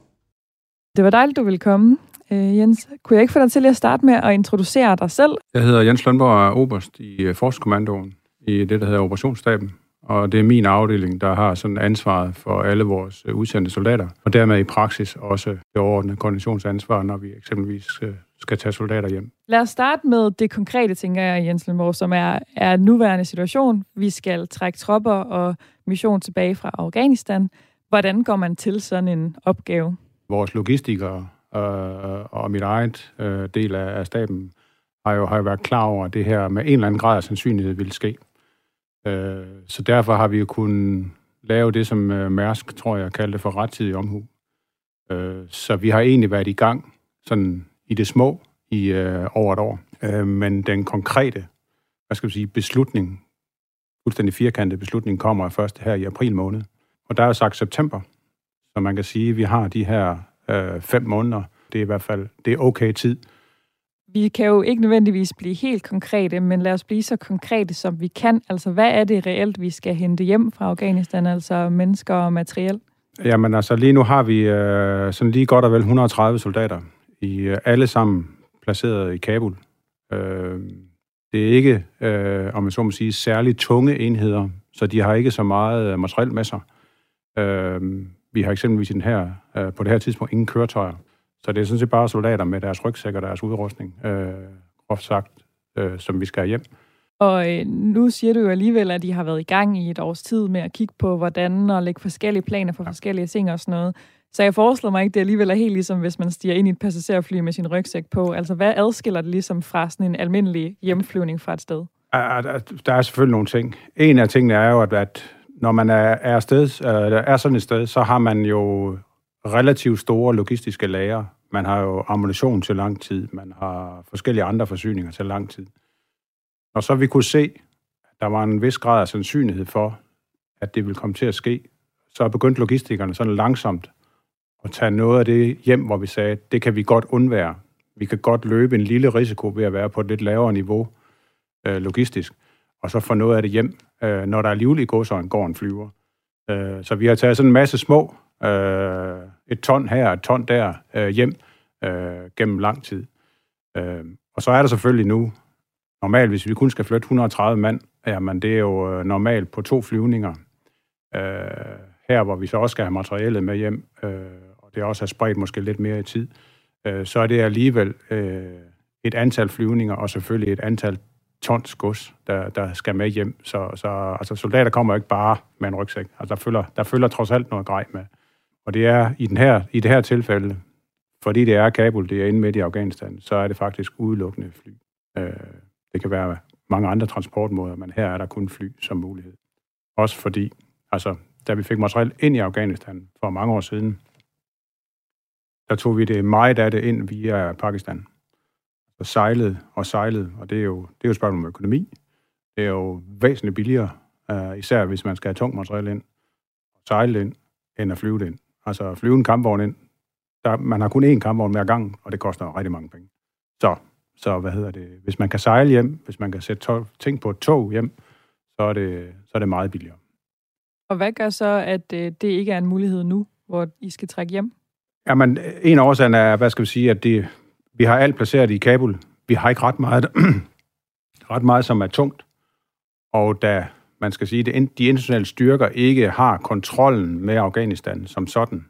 Det var dejligt, du ville komme. Øh, Jens, kunne jeg ikke få dig til at starte med at introducere dig selv? Jeg hedder Jens Lønborg og er oberst i øh, Forsvarskommandoen i det, der hedder Operationsstaben. Og det er min afdeling, der har sådan ansvaret for alle vores øh, udsendte soldater, og dermed i praksis også det overordnede koordinationsansvar, når vi eksempelvis øh, skal tage soldater hjem. Lad os starte med det konkrete, tænker jeg, Jens Lemborg, som er, er nuværende situation. Vi skal trække tropper og mission tilbage fra Afghanistan. Hvordan går man til sådan en opgave? Vores logistikere øh, og mit eget øh, del af, af staben har jo, har jo været klar over, at det her med en eller anden grad af sandsynlighed vil ske. Øh, så derfor har vi jo kunnet lave det, som øh, Mærsk, tror jeg, kaldte for rettidig omhu. Øh, så vi har egentlig været i gang sådan i det små i øh, over et år. Øh, men den konkrete, hvad skal vi sige, beslutning, fuldstændig firkantet beslutning, kommer først her i april måned. Og der er jo sagt september, så man kan sige, at vi har de her øh, fem måneder. Det er i hvert fald det er okay tid vi kan jo ikke nødvendigvis blive helt konkrete, men lad os blive så konkrete, som vi kan. Altså, hvad er det reelt, vi skal hente hjem fra Afghanistan, altså mennesker og materiel? Jamen altså, lige nu har vi øh, sådan lige godt og vel 130 soldater, i øh, alle sammen placeret i Kabul. Øh, det er ikke, øh, om man så må sige, særligt tunge enheder, så de har ikke så meget øh, materiel med sig. Øh, vi har eksempelvis den her, øh, på det her tidspunkt ingen køretøjer. Så det er sådan set bare soldater med deres rygsæk og deres udrustning, øh, groft sagt, øh, som vi skal hjem. Og øh, nu siger du jo alligevel, at de har været i gang i et års tid med at kigge på, hvordan og lægge forskellige planer for ja. forskellige ting og sådan noget. Så jeg forestiller mig ikke, det alligevel er helt ligesom, hvis man stiger ind i et passagerfly med sin rygsæk på. Altså, hvad adskiller det ligesom fra sådan en almindelig hjemflyvning fra et sted? Der er selvfølgelig nogle ting. En af tingene er jo, at, når man er, er, afsted, er sådan et sted, så har man jo relativt store logistiske lager. Man har jo ammunition til lang tid, man har forskellige andre forsyninger til lang tid. Og så vi kunne se, at der var en vis grad af sandsynlighed for, at det vil komme til at ske, så begyndte logistikerne sådan langsomt at tage noget af det hjem, hvor vi sagde, det kan vi godt undvære. Vi kan godt løbe en lille risiko ved at være på et lidt lavere niveau øh, logistisk, og så få noget af det hjem, øh, når der er livlig i så går en flyver. Øh, så vi har taget sådan en masse små, øh, et ton her, et ton der, øh, hjem øh, gennem lang tid. Øh, og så er der selvfølgelig nu, normalt hvis vi kun skal flytte 130 mand, jamen det er jo øh, normalt på to flyvninger. Øh, her, hvor vi så også skal have materialet med hjem, øh, og det også er spredt måske lidt mere i tid, øh, så er det alligevel øh, et antal flyvninger, og selvfølgelig et antal tons gods, der, der skal med hjem. Så, så altså, soldater kommer ikke bare med en rygsæk. Altså, der, følger, der følger trods alt noget grej med. Og det er i, den her, i det her tilfælde, fordi det er Kabul, det er inde midt i Afghanistan, så er det faktisk udelukkende fly. Øh, det kan være mange andre transportmåder, men her er der kun fly som mulighed. Også fordi, altså, da vi fik materiel ind i Afghanistan for mange år siden, der tog vi det meget af det ind via Pakistan. Og sejlede og sejlede, og det er jo, det er jo et spørgsmål om økonomi. Det er jo væsentligt billigere, uh, især hvis man skal have tung materiel ind, og sejle ind, end at flyve det ind. Altså at flyve en kampvogn ind, der, man har kun én kampvogn hver gang, og det koster rigtig mange penge. Så, så hvad hedder det? Hvis man kan sejle hjem, hvis man kan sætte tog, ting på et tog hjem, så er det, så er det meget billigere. Og hvad gør så, at øh, det ikke er en mulighed nu, hvor I skal trække hjem? Jamen, en af årsagen er, hvad skal vi sige, at det, vi har alt placeret i Kabul. Vi har ikke ret meget, ret meget som er tungt. Og da man skal sige, at de internationale styrker ikke har kontrollen med Afghanistan som sådan,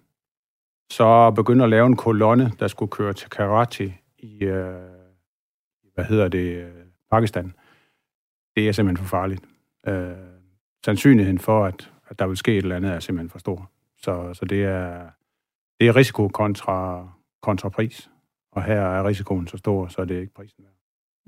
så begynder at lave en kolonne, der skulle køre til Karachi i, øh, hvad hedder det, Pakistan. Det er simpelthen for farligt. Øh, sandsynligheden for, at, at der vil ske et eller andet, er simpelthen for stor. Så, så det, er, det er risiko kontra, kontra pris. Og her er risikoen så stor, så er ikke prisen værd.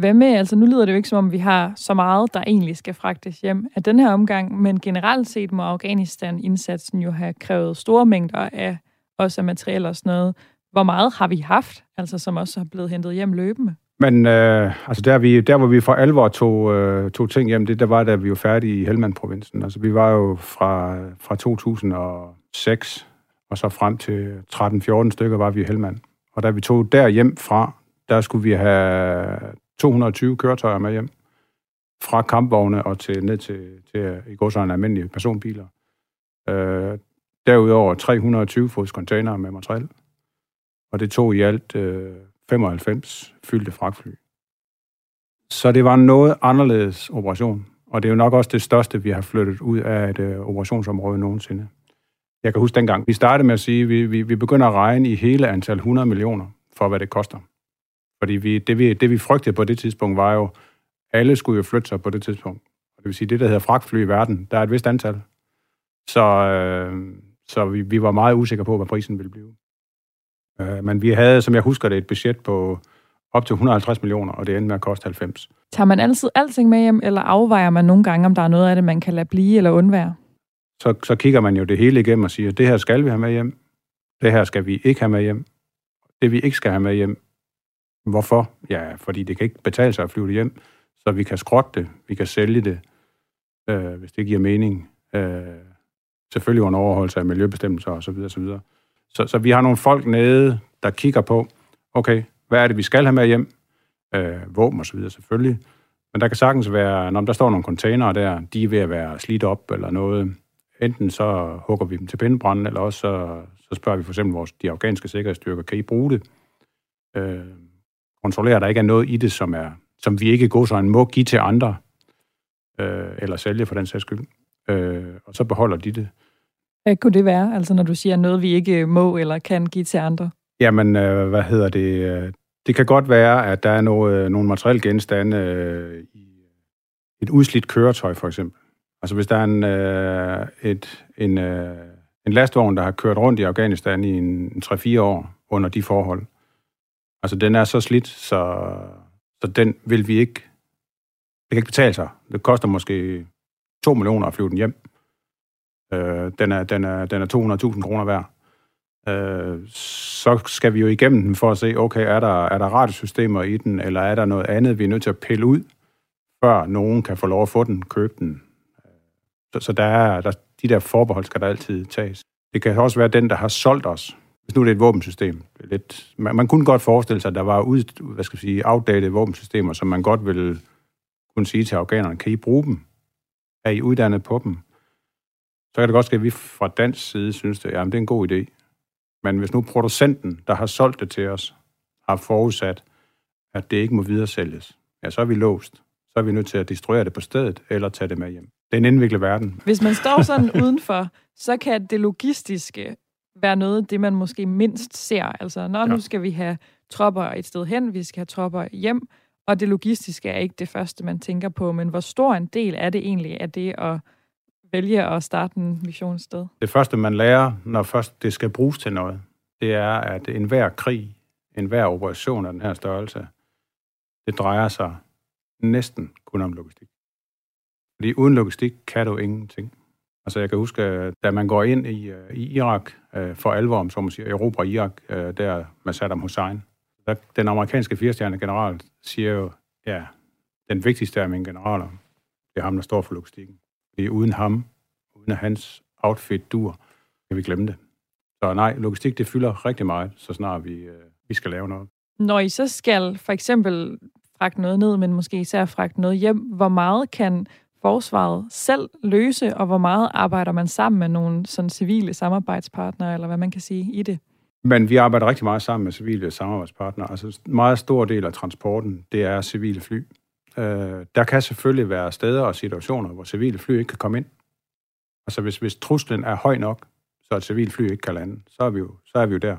Hvad med, altså nu lyder det jo ikke som om, vi har så meget, der egentlig skal fragtes hjem af den her omgang, men generelt set må Afghanistan-indsatsen jo have krævet store mængder af også af materiel og sådan noget. Hvor meget har vi haft, altså som også har blevet hentet hjem løbende? Men øh, altså der, vi, der, hvor vi for alvor tog, øh, tog ting hjem, det der var, da vi var færdige i Helmand-provincen. Altså vi var jo fra, fra 2006 og så frem til 13-14 stykker var vi i Helmand. Og da vi tog der hjem fra, der skulle vi have 220 køretøjer med hjem. Fra kampvogne og til, ned til, til i går så en almindelige personbiler. Øh, derudover 320 fods container med materiel. Og det tog i alt øh, 95 fyldte fragtfly. Så det var en noget anderledes operation. Og det er jo nok også det største, vi har flyttet ud af et øh, operationsområde nogensinde. Jeg kan huske dengang, vi startede med at sige, at vi, vi, vi begynder at regne i hele antal 100 millioner for, hvad det koster. Fordi vi, det, vi, det, vi frygtede på det tidspunkt, var jo, alle skulle jo flytte sig på det tidspunkt. Og det vil sige, det, der hedder fragtfly i verden, der er et vist antal. Så, øh, så vi, vi var meget usikre på, hvad prisen ville blive. Øh, men vi havde, som jeg husker det, et budget på op til 150 millioner, og det endte med at koste 90. Tager man altid alting med hjem, eller afvejer man nogle gange, om der er noget af det, man kan lade blive eller undvære? Så, så kigger man jo det hele igennem og siger, det her skal vi have med hjem, det her skal vi ikke have med hjem, det vi ikke skal have med hjem. Hvorfor? Ja, fordi det kan ikke betale sig at flyve det hjem, så vi kan skrotte det, vi kan sælge det, øh, hvis det giver mening. Øh, selvfølgelig under overholdelse af miljøbestemmelser osv. Så, så, så, så vi har nogle folk nede, der kigger på, okay, hvad er det, vi skal have med hjem? Øh, våben og så videre selvfølgelig. Men der kan sagtens være, når der står nogle containere der, de er ved at være slidt op eller noget. Enten så hugger vi dem til pindebranden, eller også så, så spørger vi for eksempel vores, de afghanske sikkerhedsstyrker, kan I bruge det? Øh, kontrollere, at der ikke er noget i det, som, er, som vi ikke går så en må give til andre, øh, eller sælge for den sags skyld. Øh, og så beholder de det. Hvad kunne det være, altså når du siger noget, vi ikke må eller kan give til andre? Jamen, øh, hvad hedder det? Det kan godt være, at der er noget, nogle materielle genstande øh, i et udslidt køretøj, for eksempel. Altså hvis der er en, øh, et, en, øh, en lastvogn, der har kørt rundt i Afghanistan i en, en 3-4 år under de forhold. Altså den er så slidt, så, så den vil vi ikke... Det kan ikke betale sig. Det koster måske 2 millioner at flyve den hjem. Øh, den er, den er, den er 200.000 kroner værd. Øh, så skal vi jo igennem den for at se, okay, er der, er der radiosystemer i den, eller er der noget andet, vi er nødt til at pille ud, før nogen kan få lov at få den, købe den. Så, så der, er, der, de der forbehold skal der altid tages. Det kan også være den, der har solgt os. Hvis nu det er et våbensystem. Lidt, man, man kunne godt forestille sig, at der var ud, hvad skal jeg sige, outdated våbensystemer, som man godt ville kunne sige til afghanerne, kan I bruge dem? Er I uddannet på dem? Så kan det godt ske, at vi fra dansk side synes, at jamen, det er en god idé. Men hvis nu producenten, der har solgt det til os, har forudsat, at det ikke må videresælges, ja, så er vi låst. Så er vi nødt til at destruere det på stedet, eller tage det med hjem. Det er en indviklet verden. Hvis man står sådan udenfor, så kan det logistiske være noget, det man måske mindst ser. Altså, når ja. nu skal vi have tropper et sted hen, vi skal have tropper hjem, og det logistiske er ikke det første, man tænker på, men hvor stor en del er det egentlig af det at vælge at starte en mission sted? Det første, man lærer, når først det skal bruges til noget, det er, at enhver krig, enhver operation af den her størrelse, det drejer sig næsten kun om logistik. Fordi uden logistik kan du ingenting. Altså jeg kan huske, da man går ind i, uh, i Irak øh, for alvor, om så man siger, Europa Irak, øh, der med Saddam Hussein, der, den amerikanske firestjerne general siger jo, ja, den vigtigste af mine generaler, det er ham, der står for logistikken. Fordi uden ham, uden at hans outfit dur, kan vi glemme det. Så nej, logistik det fylder rigtig meget, så snart vi, øh, vi skal lave noget. Når I så skal for eksempel fragte noget ned, men måske især fragte noget hjem, hvor meget kan forsvaret selv løse, og hvor meget arbejder man sammen med nogle sådan civile samarbejdspartnere, eller hvad man kan sige i det? Men vi arbejder rigtig meget sammen med civile samarbejdspartnere. Altså en meget stor del af transporten, det er civile fly. Øh, der kan selvfølgelig være steder og situationer, hvor civile fly ikke kan komme ind. Altså hvis, hvis truslen er høj nok, så et civilt fly ikke kan lande, så er, vi jo, så er vi jo der.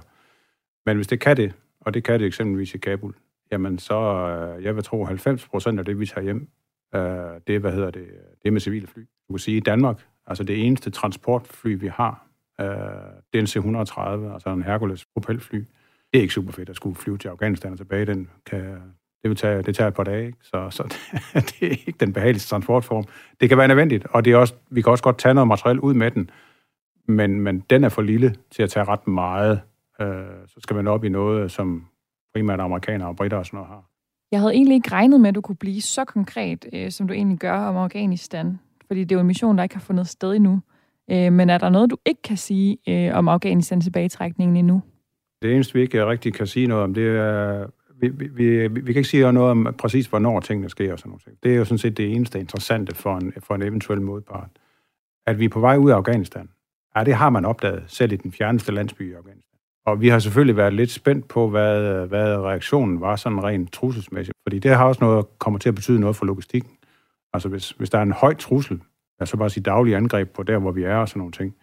Men hvis det kan det, og det kan det eksempelvis i Kabul, jamen så, øh, jeg vil tro, 90 procent af det, vi tager hjem, øh, det, hvad hedder det, det er med civile fly. Du kan sige, i Danmark, altså det eneste transportfly, vi har, øh, det er en C-130, altså en Hercules propelfly. Det er ikke super fedt at skulle flyve til Afghanistan og tilbage. Den kan, det, vil tage, det tager et par dage, ikke? så, så det, det er ikke den behageligste transportform. Det kan være nødvendigt, og det er også, vi kan også godt tage noget materiel ud med den, men, men den er for lille til at tage ret meget. Øh, så skal man op i noget, som primært amerikanere og britter og sådan noget har. Jeg havde egentlig ikke regnet med, at du kunne blive så konkret, øh, som du egentlig gør om Afghanistan. Fordi det er jo en mission, der ikke har fundet sted endnu. Øh, men er der noget, du ikke kan sige øh, om Afghanistan tilbagetrækningen endnu? Det eneste, vi ikke rigtig kan sige noget om, det er... Vi, vi, vi, vi kan ikke sige noget om præcis, hvornår tingene sker og sådan noget. Det er jo sådan set det eneste interessante for en, for en eventuel modpart. At vi er på vej ud af Afghanistan. Ja, det har man opdaget, selv i den fjerneste landsby i Afghanistan. Og vi har selvfølgelig været lidt spændt på, hvad, hvad reaktionen var sådan rent trusselsmæssigt. Fordi det har også noget, kommer til at betyde noget for logistikken. Altså hvis, hvis der er en høj trussel, altså bare sige daglige angreb på der, hvor vi er og sådan nogle ting,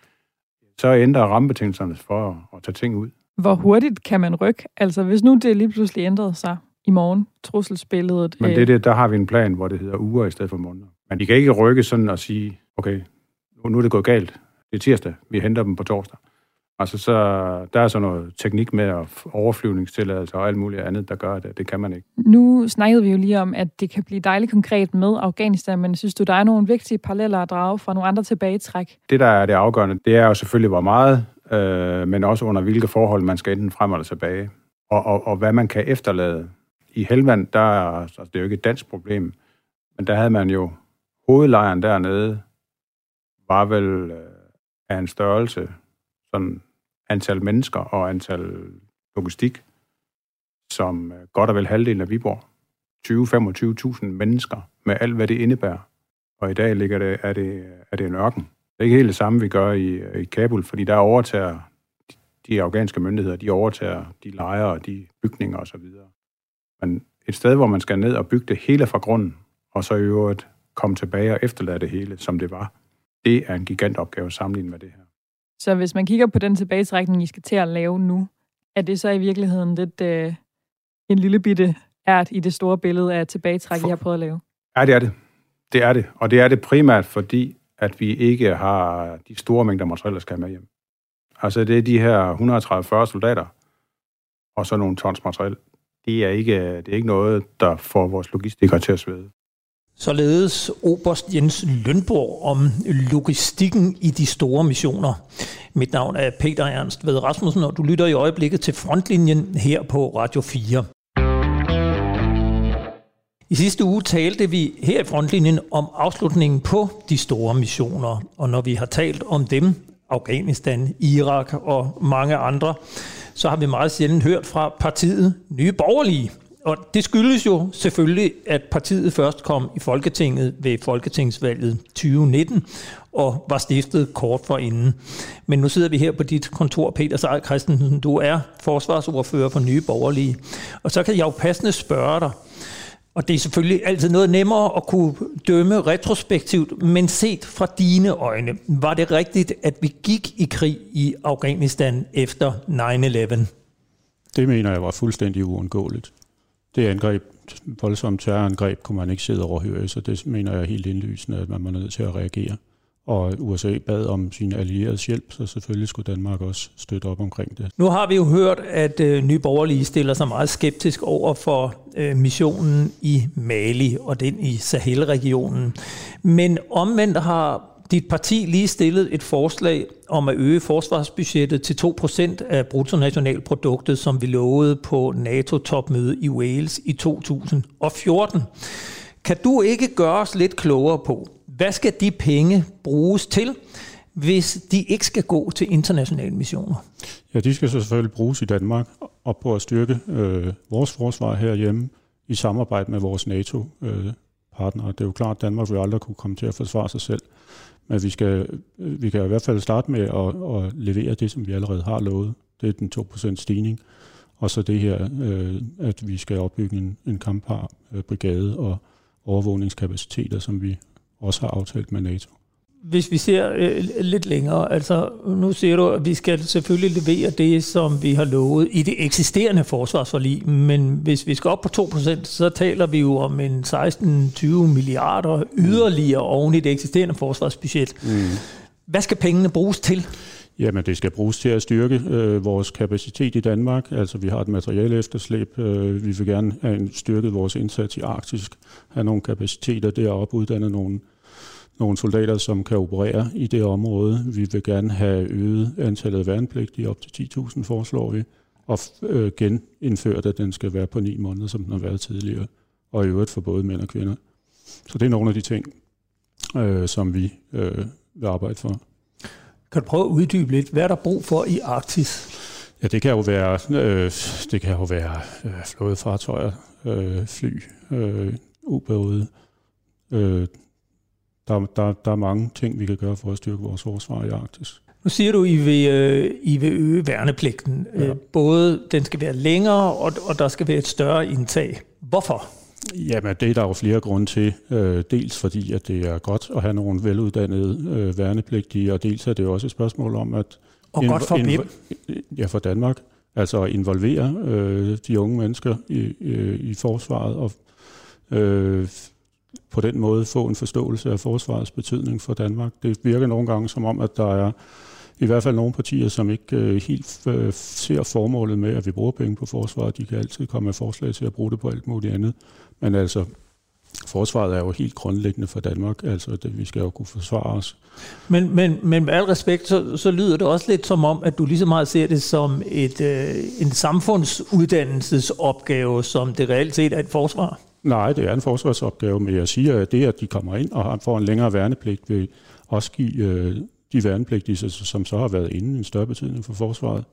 så ændrer rammebetingelserne for at, at tage ting ud. Hvor hurtigt kan man rykke? Altså hvis nu det lige pludselig ændrede sig i morgen, trusselsbilledet. Men det, det, der har vi en plan, hvor det hedder uger i stedet for måneder. Men de kan ikke rykke sådan og sige, okay, nu, nu er det gået galt. Det er tirsdag, vi henter dem på torsdag. Altså, så der er så noget teknik med at overflyvningstilladelse og alt muligt andet, der gør, at det kan man ikke. Nu snakkede vi jo lige om, at det kan blive dejligt konkret med Afghanistan, men synes du, der er nogle vigtige paralleller at drage fra nogle andre tilbagetræk? Det, der er det afgørende, det er jo selvfølgelig, hvor meget, øh, men også under hvilke forhold man skal enten frem eller tilbage. Og, og, og hvad man kan efterlade. I Helvand, der er, altså, det er jo ikke et dansk problem, men der havde man jo hovedlejren dernede, var vel øh, af en størrelse, sådan antal mennesker og antal logistik, som øh, godt og vel halvdelen af Viborg. 20-25.000 mennesker med alt, hvad det indebærer. Og i dag ligger det, er, det, er det en ørken. Det er ikke helt det samme, vi gør i, øh, i Kabul, fordi der overtager de, de afghanske myndigheder, de overtager de lejre og de bygninger osv. Men et sted, hvor man skal ned og bygge det hele fra grunden, og så i øvrigt komme tilbage og efterlade det hele, som det var, det er en gigantopgave sammenlignet med det her. Så hvis man kigger på den tilbagetrækning, I skal til at lave nu, er det så i virkeligheden lidt øh, en lille bitte ært i det store billede af tilbagetræk, For... I har prøvet at lave? Ja, det er det. Det er det. Og det er det primært, fordi at vi ikke har de store mængder materiel, der skal med hjem. Altså det er de her 130-40 soldater, og så nogle tons materiel. Det er ikke, det er ikke noget, der får vores logistikere til at svede. Således Oberst Jens Lønborg om logistikken i de store missioner. Mit navn er Peter Ernst ved Rasmussen, og du lytter i øjeblikket til Frontlinjen her på Radio 4. I sidste uge talte vi her i frontlinjen om afslutningen på de store missioner, og når vi har talt om dem, Afghanistan, Irak og mange andre, så har vi meget sjældent hørt fra partiet Nye Borgerlige. Og det skyldes jo selvfølgelig, at partiet først kom i Folketinget ved Folketingsvalget 2019 og var stiftet kort for inden. Men nu sidder vi her på dit kontor, Peter Sejr Christensen. Du er forsvarsordfører for Nye Borgerlige. Og så kan jeg jo passende spørge dig, og det er selvfølgelig altid noget nemmere at kunne dømme retrospektivt, men set fra dine øjne, var det rigtigt, at vi gik i krig i Afghanistan efter 9-11? Det mener jeg var fuldstændig uundgåeligt. Det angreb, voldsomt terrorangreb, kunne man ikke sidde overhøre, så det mener jeg helt indlysende, at man var nødt til at reagere og USA bad om sin allieredes hjælp, så selvfølgelig skulle Danmark også støtte op omkring det. Nu har vi jo hørt, at øh, Nye Borgerlige stiller sig meget skeptisk over for øh, missionen i Mali og den i Sahel-regionen. Men omvendt har dit parti lige stillet et forslag om at øge forsvarsbudgettet til 2% af bruttonationalproduktet, som vi lovede på NATO-topmødet i Wales i 2014. Kan du ikke gøre os lidt klogere på, hvad skal de penge bruges til, hvis de ikke skal gå til internationale missioner? Ja, de skal så selvfølgelig bruges i Danmark og på at styrke øh, vores forsvar herhjemme i samarbejde med vores NATO-partnere. Øh, det er jo klart, at Danmark vil aldrig kunne komme til at forsvare sig selv, men vi, skal, vi kan i hvert fald starte med at, at levere det, som vi allerede har lovet. Det er den 2% stigning. Og så det her, øh, at vi skal opbygge en, en kampbrigade øh, og overvågningskapaciteter, som vi også har aftalt med NATO. Hvis vi ser øh, lidt længere, altså nu ser du, at vi skal selvfølgelig levere det, som vi har lovet i det eksisterende forsvarsforlig, men hvis vi skal op på 2%, så taler vi jo om en 16-20 milliarder yderligere oven i det eksisterende forsvarsbudget. Mm. Hvad skal pengene bruges til? Jamen, det skal bruges til at styrke øh, vores kapacitet i Danmark. Altså, vi har et materiale efterslæb. Øh, vi vil gerne have styrket vores indsats i Arktisk, have nogle kapaciteter deroppe, uddanne nogle, nogle soldater, som kan operere i det område. Vi vil gerne have øget antallet af værnepligtige op til 10.000, foreslår vi, og øh, genindført, at den skal være på ni måneder, som den har været tidligere, og i øvrigt for både mænd og kvinder. Så det er nogle af de ting, øh, som vi øh, vil arbejde for. Kan du prøve at uddybe lidt, hvad er der brug for i Arktis? Ja, det kan jo være, øh, det kan jo være øh, flådefartøjer, øh, fly, øh, ubåde. Øh, der, der, der er mange ting, vi kan gøre for at styrke vores forsvar i Arktis. Nu siger du, at I vil, øh, I vil øge værnepligten. Ja. Øh, både den skal være længere, og, og der skal være et større indtag. Hvorfor? Jamen, det er der jo flere grunde til. Øh, dels fordi, at det er godt at have nogle veluddannede værnepligtige, og dels er det også et spørgsmål om, at... Og godt for hvem? Ja, for Danmark. Altså at involvere øh, de unge mennesker i, øh, i forsvaret, og øh, på den måde få en forståelse af forsvarets betydning for Danmark. Det virker nogle gange som om, at der er i hvert fald nogle partier, som ikke øh, helt øh, ser formålet med, at vi bruger penge på forsvaret. De kan altid komme med forslag til at bruge det på alt muligt andet. Men altså, forsvaret er jo helt grundlæggende for Danmark. Altså, det, vi skal jo kunne forsvare os. Men, men, men med al respekt, så, så lyder det også lidt som om, at du lige så meget ser det som et, øh, en samfundsuddannelsesopgave, som det reelt set er et forsvar. Nej, det er en forsvarsopgave, men jeg siger, at det, at de kommer ind og får en længere værnepligt, vil også give øh, de værnepligtige, som så har været inde, en større betydning for forsvaret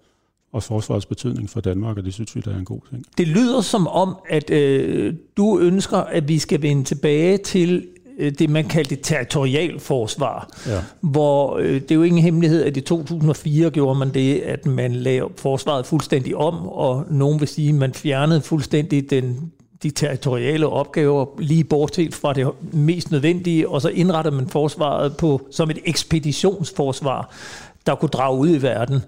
og forsvarets betydning for Danmark, og det synes vi, der er en god ting. Det lyder som om, at øh, du ønsker, at vi skal vende tilbage til øh, det, man kaldte territorial forsvar, ja. hvor øh, det er jo ingen hemmelighed, at i 2004 gjorde man det, at man lavede forsvaret fuldstændig om, og nogen vil sige, at man fjernede fuldstændig den de territoriale opgaver lige bortset fra det mest nødvendige, og så indretter man forsvaret på som et ekspeditionsforsvar, der kunne drage ud i verden.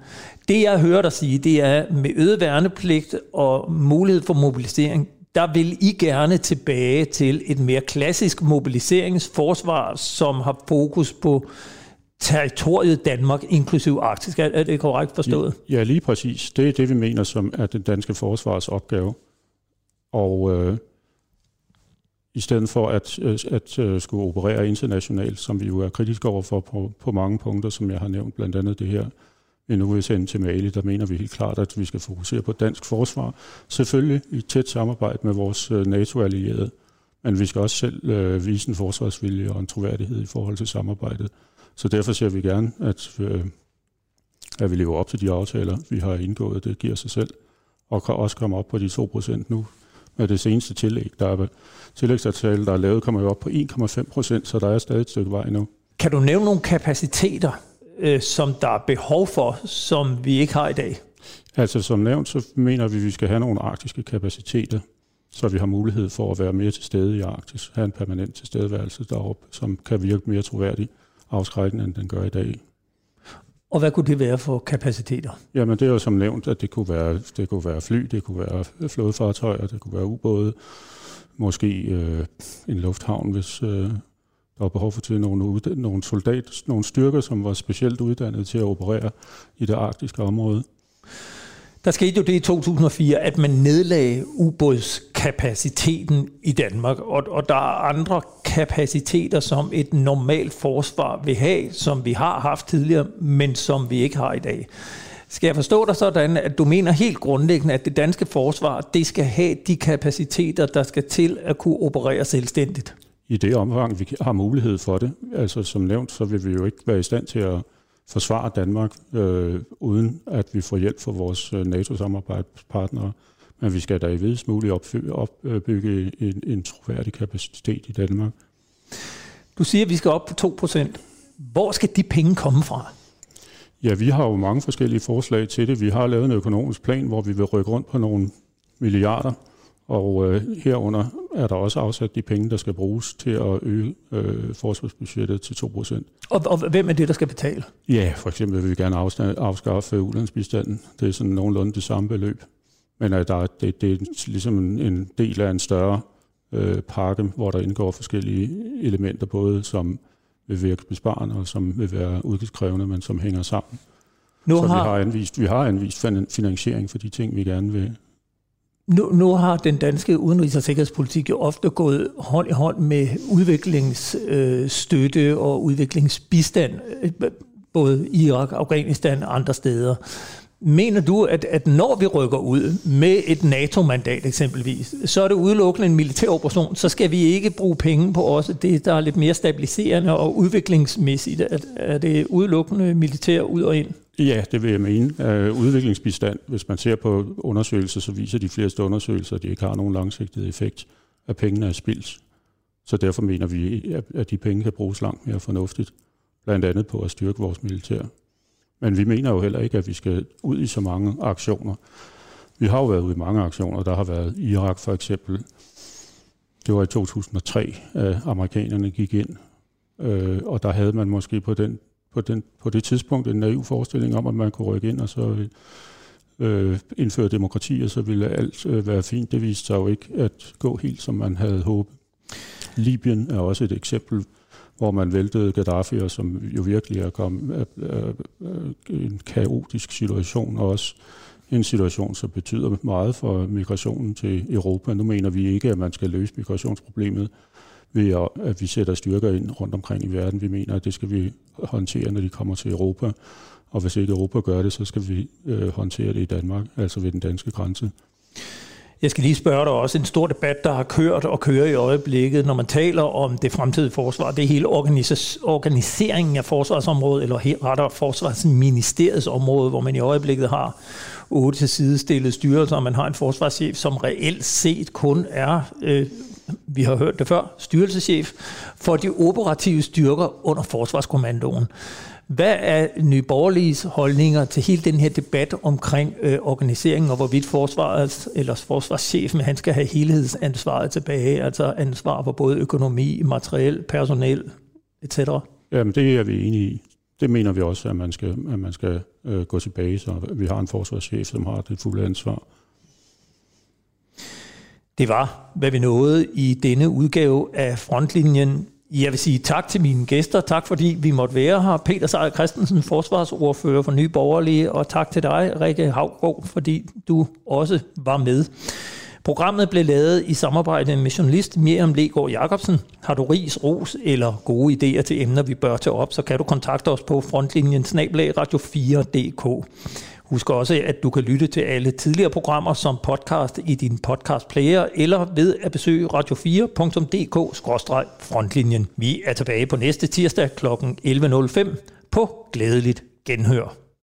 Det jeg hører dig sige, det er med øget værnepligt og mulighed for mobilisering, der vil I gerne tilbage til et mere klassisk mobiliseringsforsvar, som har fokus på territoriet Danmark, inklusiv Arktis. Er det korrekt forstået? Ja, lige præcis. Det er det, vi mener som er den danske forsvars opgave. Og øh, i stedet for at, øh, at, at skulle operere internationalt, som vi jo er kritiske overfor på, på mange punkter, som jeg har nævnt, blandt andet det her, vi nu vil til Mali, der mener vi helt klart, at vi skal fokusere på dansk forsvar. Selvfølgelig i tæt samarbejde med vores øh, NATO-allierede, Men vi skal også selv øh, vise en forsvarsvilje og en troværdighed i forhold til samarbejdet. Så derfor ser vi gerne, at, øh, at vi lever op til de aftaler, vi har indgået. Det giver sig selv. Og kan også komme op på de 2% nu. Med det seneste tillæg, der er tillægsaftale, der er lavet, kommer jo op på 1,5%, så der er stadig et stykke vej nu. Kan du nævne nogle kapaciteter, øh, som der er behov for, som vi ikke har i dag? Altså som nævnt, så mener vi, at vi skal have nogle arktiske kapaciteter, så vi har mulighed for at være mere til stede i Arktis, have en permanent tilstedeværelse deroppe, som kan virke mere troværdig afskrækkende, end den gør i dag. Og hvad kunne det være for kapaciteter? Jamen det er jo som nævnt, at det kunne være, det kunne være fly, det kunne være flådefartøjer, det kunne være ubåde, måske øh, en lufthavn, hvis øh, der var behov for til nogle, nogle soldat, nogle styrker, som var specielt uddannet til at operere i det arktiske område. Der skete jo det i 2004, at man nedlagde ubådskapaciteten i Danmark, og, og der er andre kapaciteter, som et normalt forsvar vil have, som vi har haft tidligere, men som vi ikke har i dag. Skal jeg forstå dig sådan, at du mener helt grundlæggende, at det danske forsvar, det skal have de kapaciteter, der skal til at kunne operere selvstændigt? I det omfang, vi har mulighed for det. Altså som nævnt, så vil vi jo ikke være i stand til at forsvare Danmark, øh, uden at vi får hjælp fra vores øh, NATO-samarbejdspartnere. Men vi skal da i videst muligt opbygge en, en troværdig kapacitet i Danmark. Du siger, at vi skal op på 2%. Hvor skal de penge komme fra? Ja, vi har jo mange forskellige forslag til det. Vi har lavet en økonomisk plan, hvor vi vil rykke rundt på nogle milliarder, og øh, herunder er der også afsat de penge, der skal bruges til at øge øh, forsvarsbudgettet til 2%. Og, og hvem er det, der skal betale? Ja, for eksempel vil vi gerne afskaffe ulandsbistanden. Det er sådan nogenlunde det samme beløb. Men øh, der, det, det er ligesom en, en del af en større øh, pakke, hvor der indgår forskellige elementer, både som vil virke besparende og som vil være udgiftskrævende, men som hænger sammen. Nu Så har... vi har anvist, vi har anvist finansiering for de ting, vi gerne vil, nu, nu har den danske udenrigs- og sikkerhedspolitik jo ofte gået hånd i hånd med udviklingsstøtte øh, og udviklingsbistand, øh, både i Irak, Afghanistan og andre steder. Mener du, at, at når vi rykker ud med et NATO-mandat eksempelvis, så er det udelukkende en militær operation, så skal vi ikke bruge penge på også det, der er lidt mere stabiliserende og udviklingsmæssigt? Er, er det udelukkende militær ud og ind? Ja, det vil jeg mene. Uh, udviklingsbistand, hvis man ser på undersøgelser, så viser de fleste undersøgelser, at de ikke har nogen langsigtet effekt, at pengene er spildt. Så derfor mener vi, at de penge kan bruges langt mere fornuftigt, blandt andet på at styrke vores militær. Men vi mener jo heller ikke, at vi skal ud i så mange aktioner. Vi har jo været ude i mange aktioner. Der har været Irak for eksempel. Det var i 2003, at amerikanerne gik ind. Øh, og der havde man måske på, den, på, den, på det tidspunkt en naiv forestilling om, at man kunne rykke ind og så øh, indføre demokrati, og så ville alt øh, være fint. Det viste sig jo ikke at gå helt, som man havde håbet. Libyen er også et eksempel hvor man væltede Gaddafi, og som jo virkelig er kommet en kaotisk situation, og også en situation, som betyder meget for migrationen til Europa. Nu mener vi ikke, at man skal løse migrationsproblemet ved at vi sætter styrker ind rundt omkring i verden. Vi mener, at det skal vi håndtere, når de kommer til Europa. Og hvis ikke Europa gør det, så skal vi øh, håndtere det i Danmark, altså ved den danske grænse. Jeg skal lige spørge dig også, en stor debat, der har kørt og kører i øjeblikket, når man taler om det fremtidige forsvar, det er hele organis- organiseringen af forsvarsområdet, eller rettere forsvarsministeriets område, hvor man i øjeblikket har otte til sidestillede styrelser, og man har en forsvarschef, som reelt set kun er, øh, vi har hørt det før, styrelseschef for de operative styrker under forsvarskommandoen. Hvad er Nye Borgerliges holdninger til hele den her debat omkring øh, organiseringen, og hvorvidt forsvaret, eller forsvarschefen han skal have helhedsansvaret tilbage, altså ansvar for både økonomi, materiel, personel, etc.? Jamen, det er vi enige i. Det mener vi også, at man skal, at man skal øh, gå tilbage, så vi har en forsvarschef, som har det fulde ansvar. Det var, hvad vi nåede i denne udgave af Frontlinjen jeg vil sige tak til mine gæster. Tak fordi vi måtte være her. Peter Seier Christensen, forsvarsordfører for Nye Borgerlige, og tak til dig, Rikke Havgård, fordi du også var med. Programmet blev lavet i samarbejde med journalist Miriam Legaard Jacobsen. Har du ris, ros eller gode idéer til emner, vi bør tage op, så kan du kontakte os på frontlinjen snablag radio4.dk. Husk også, at du kan lytte til alle tidligere programmer som podcast i din podcastplayer eller ved at besøge radio4.dk-frontlinjen. Vi er tilbage på næste tirsdag kl. 11.05 på Glædeligt Genhør.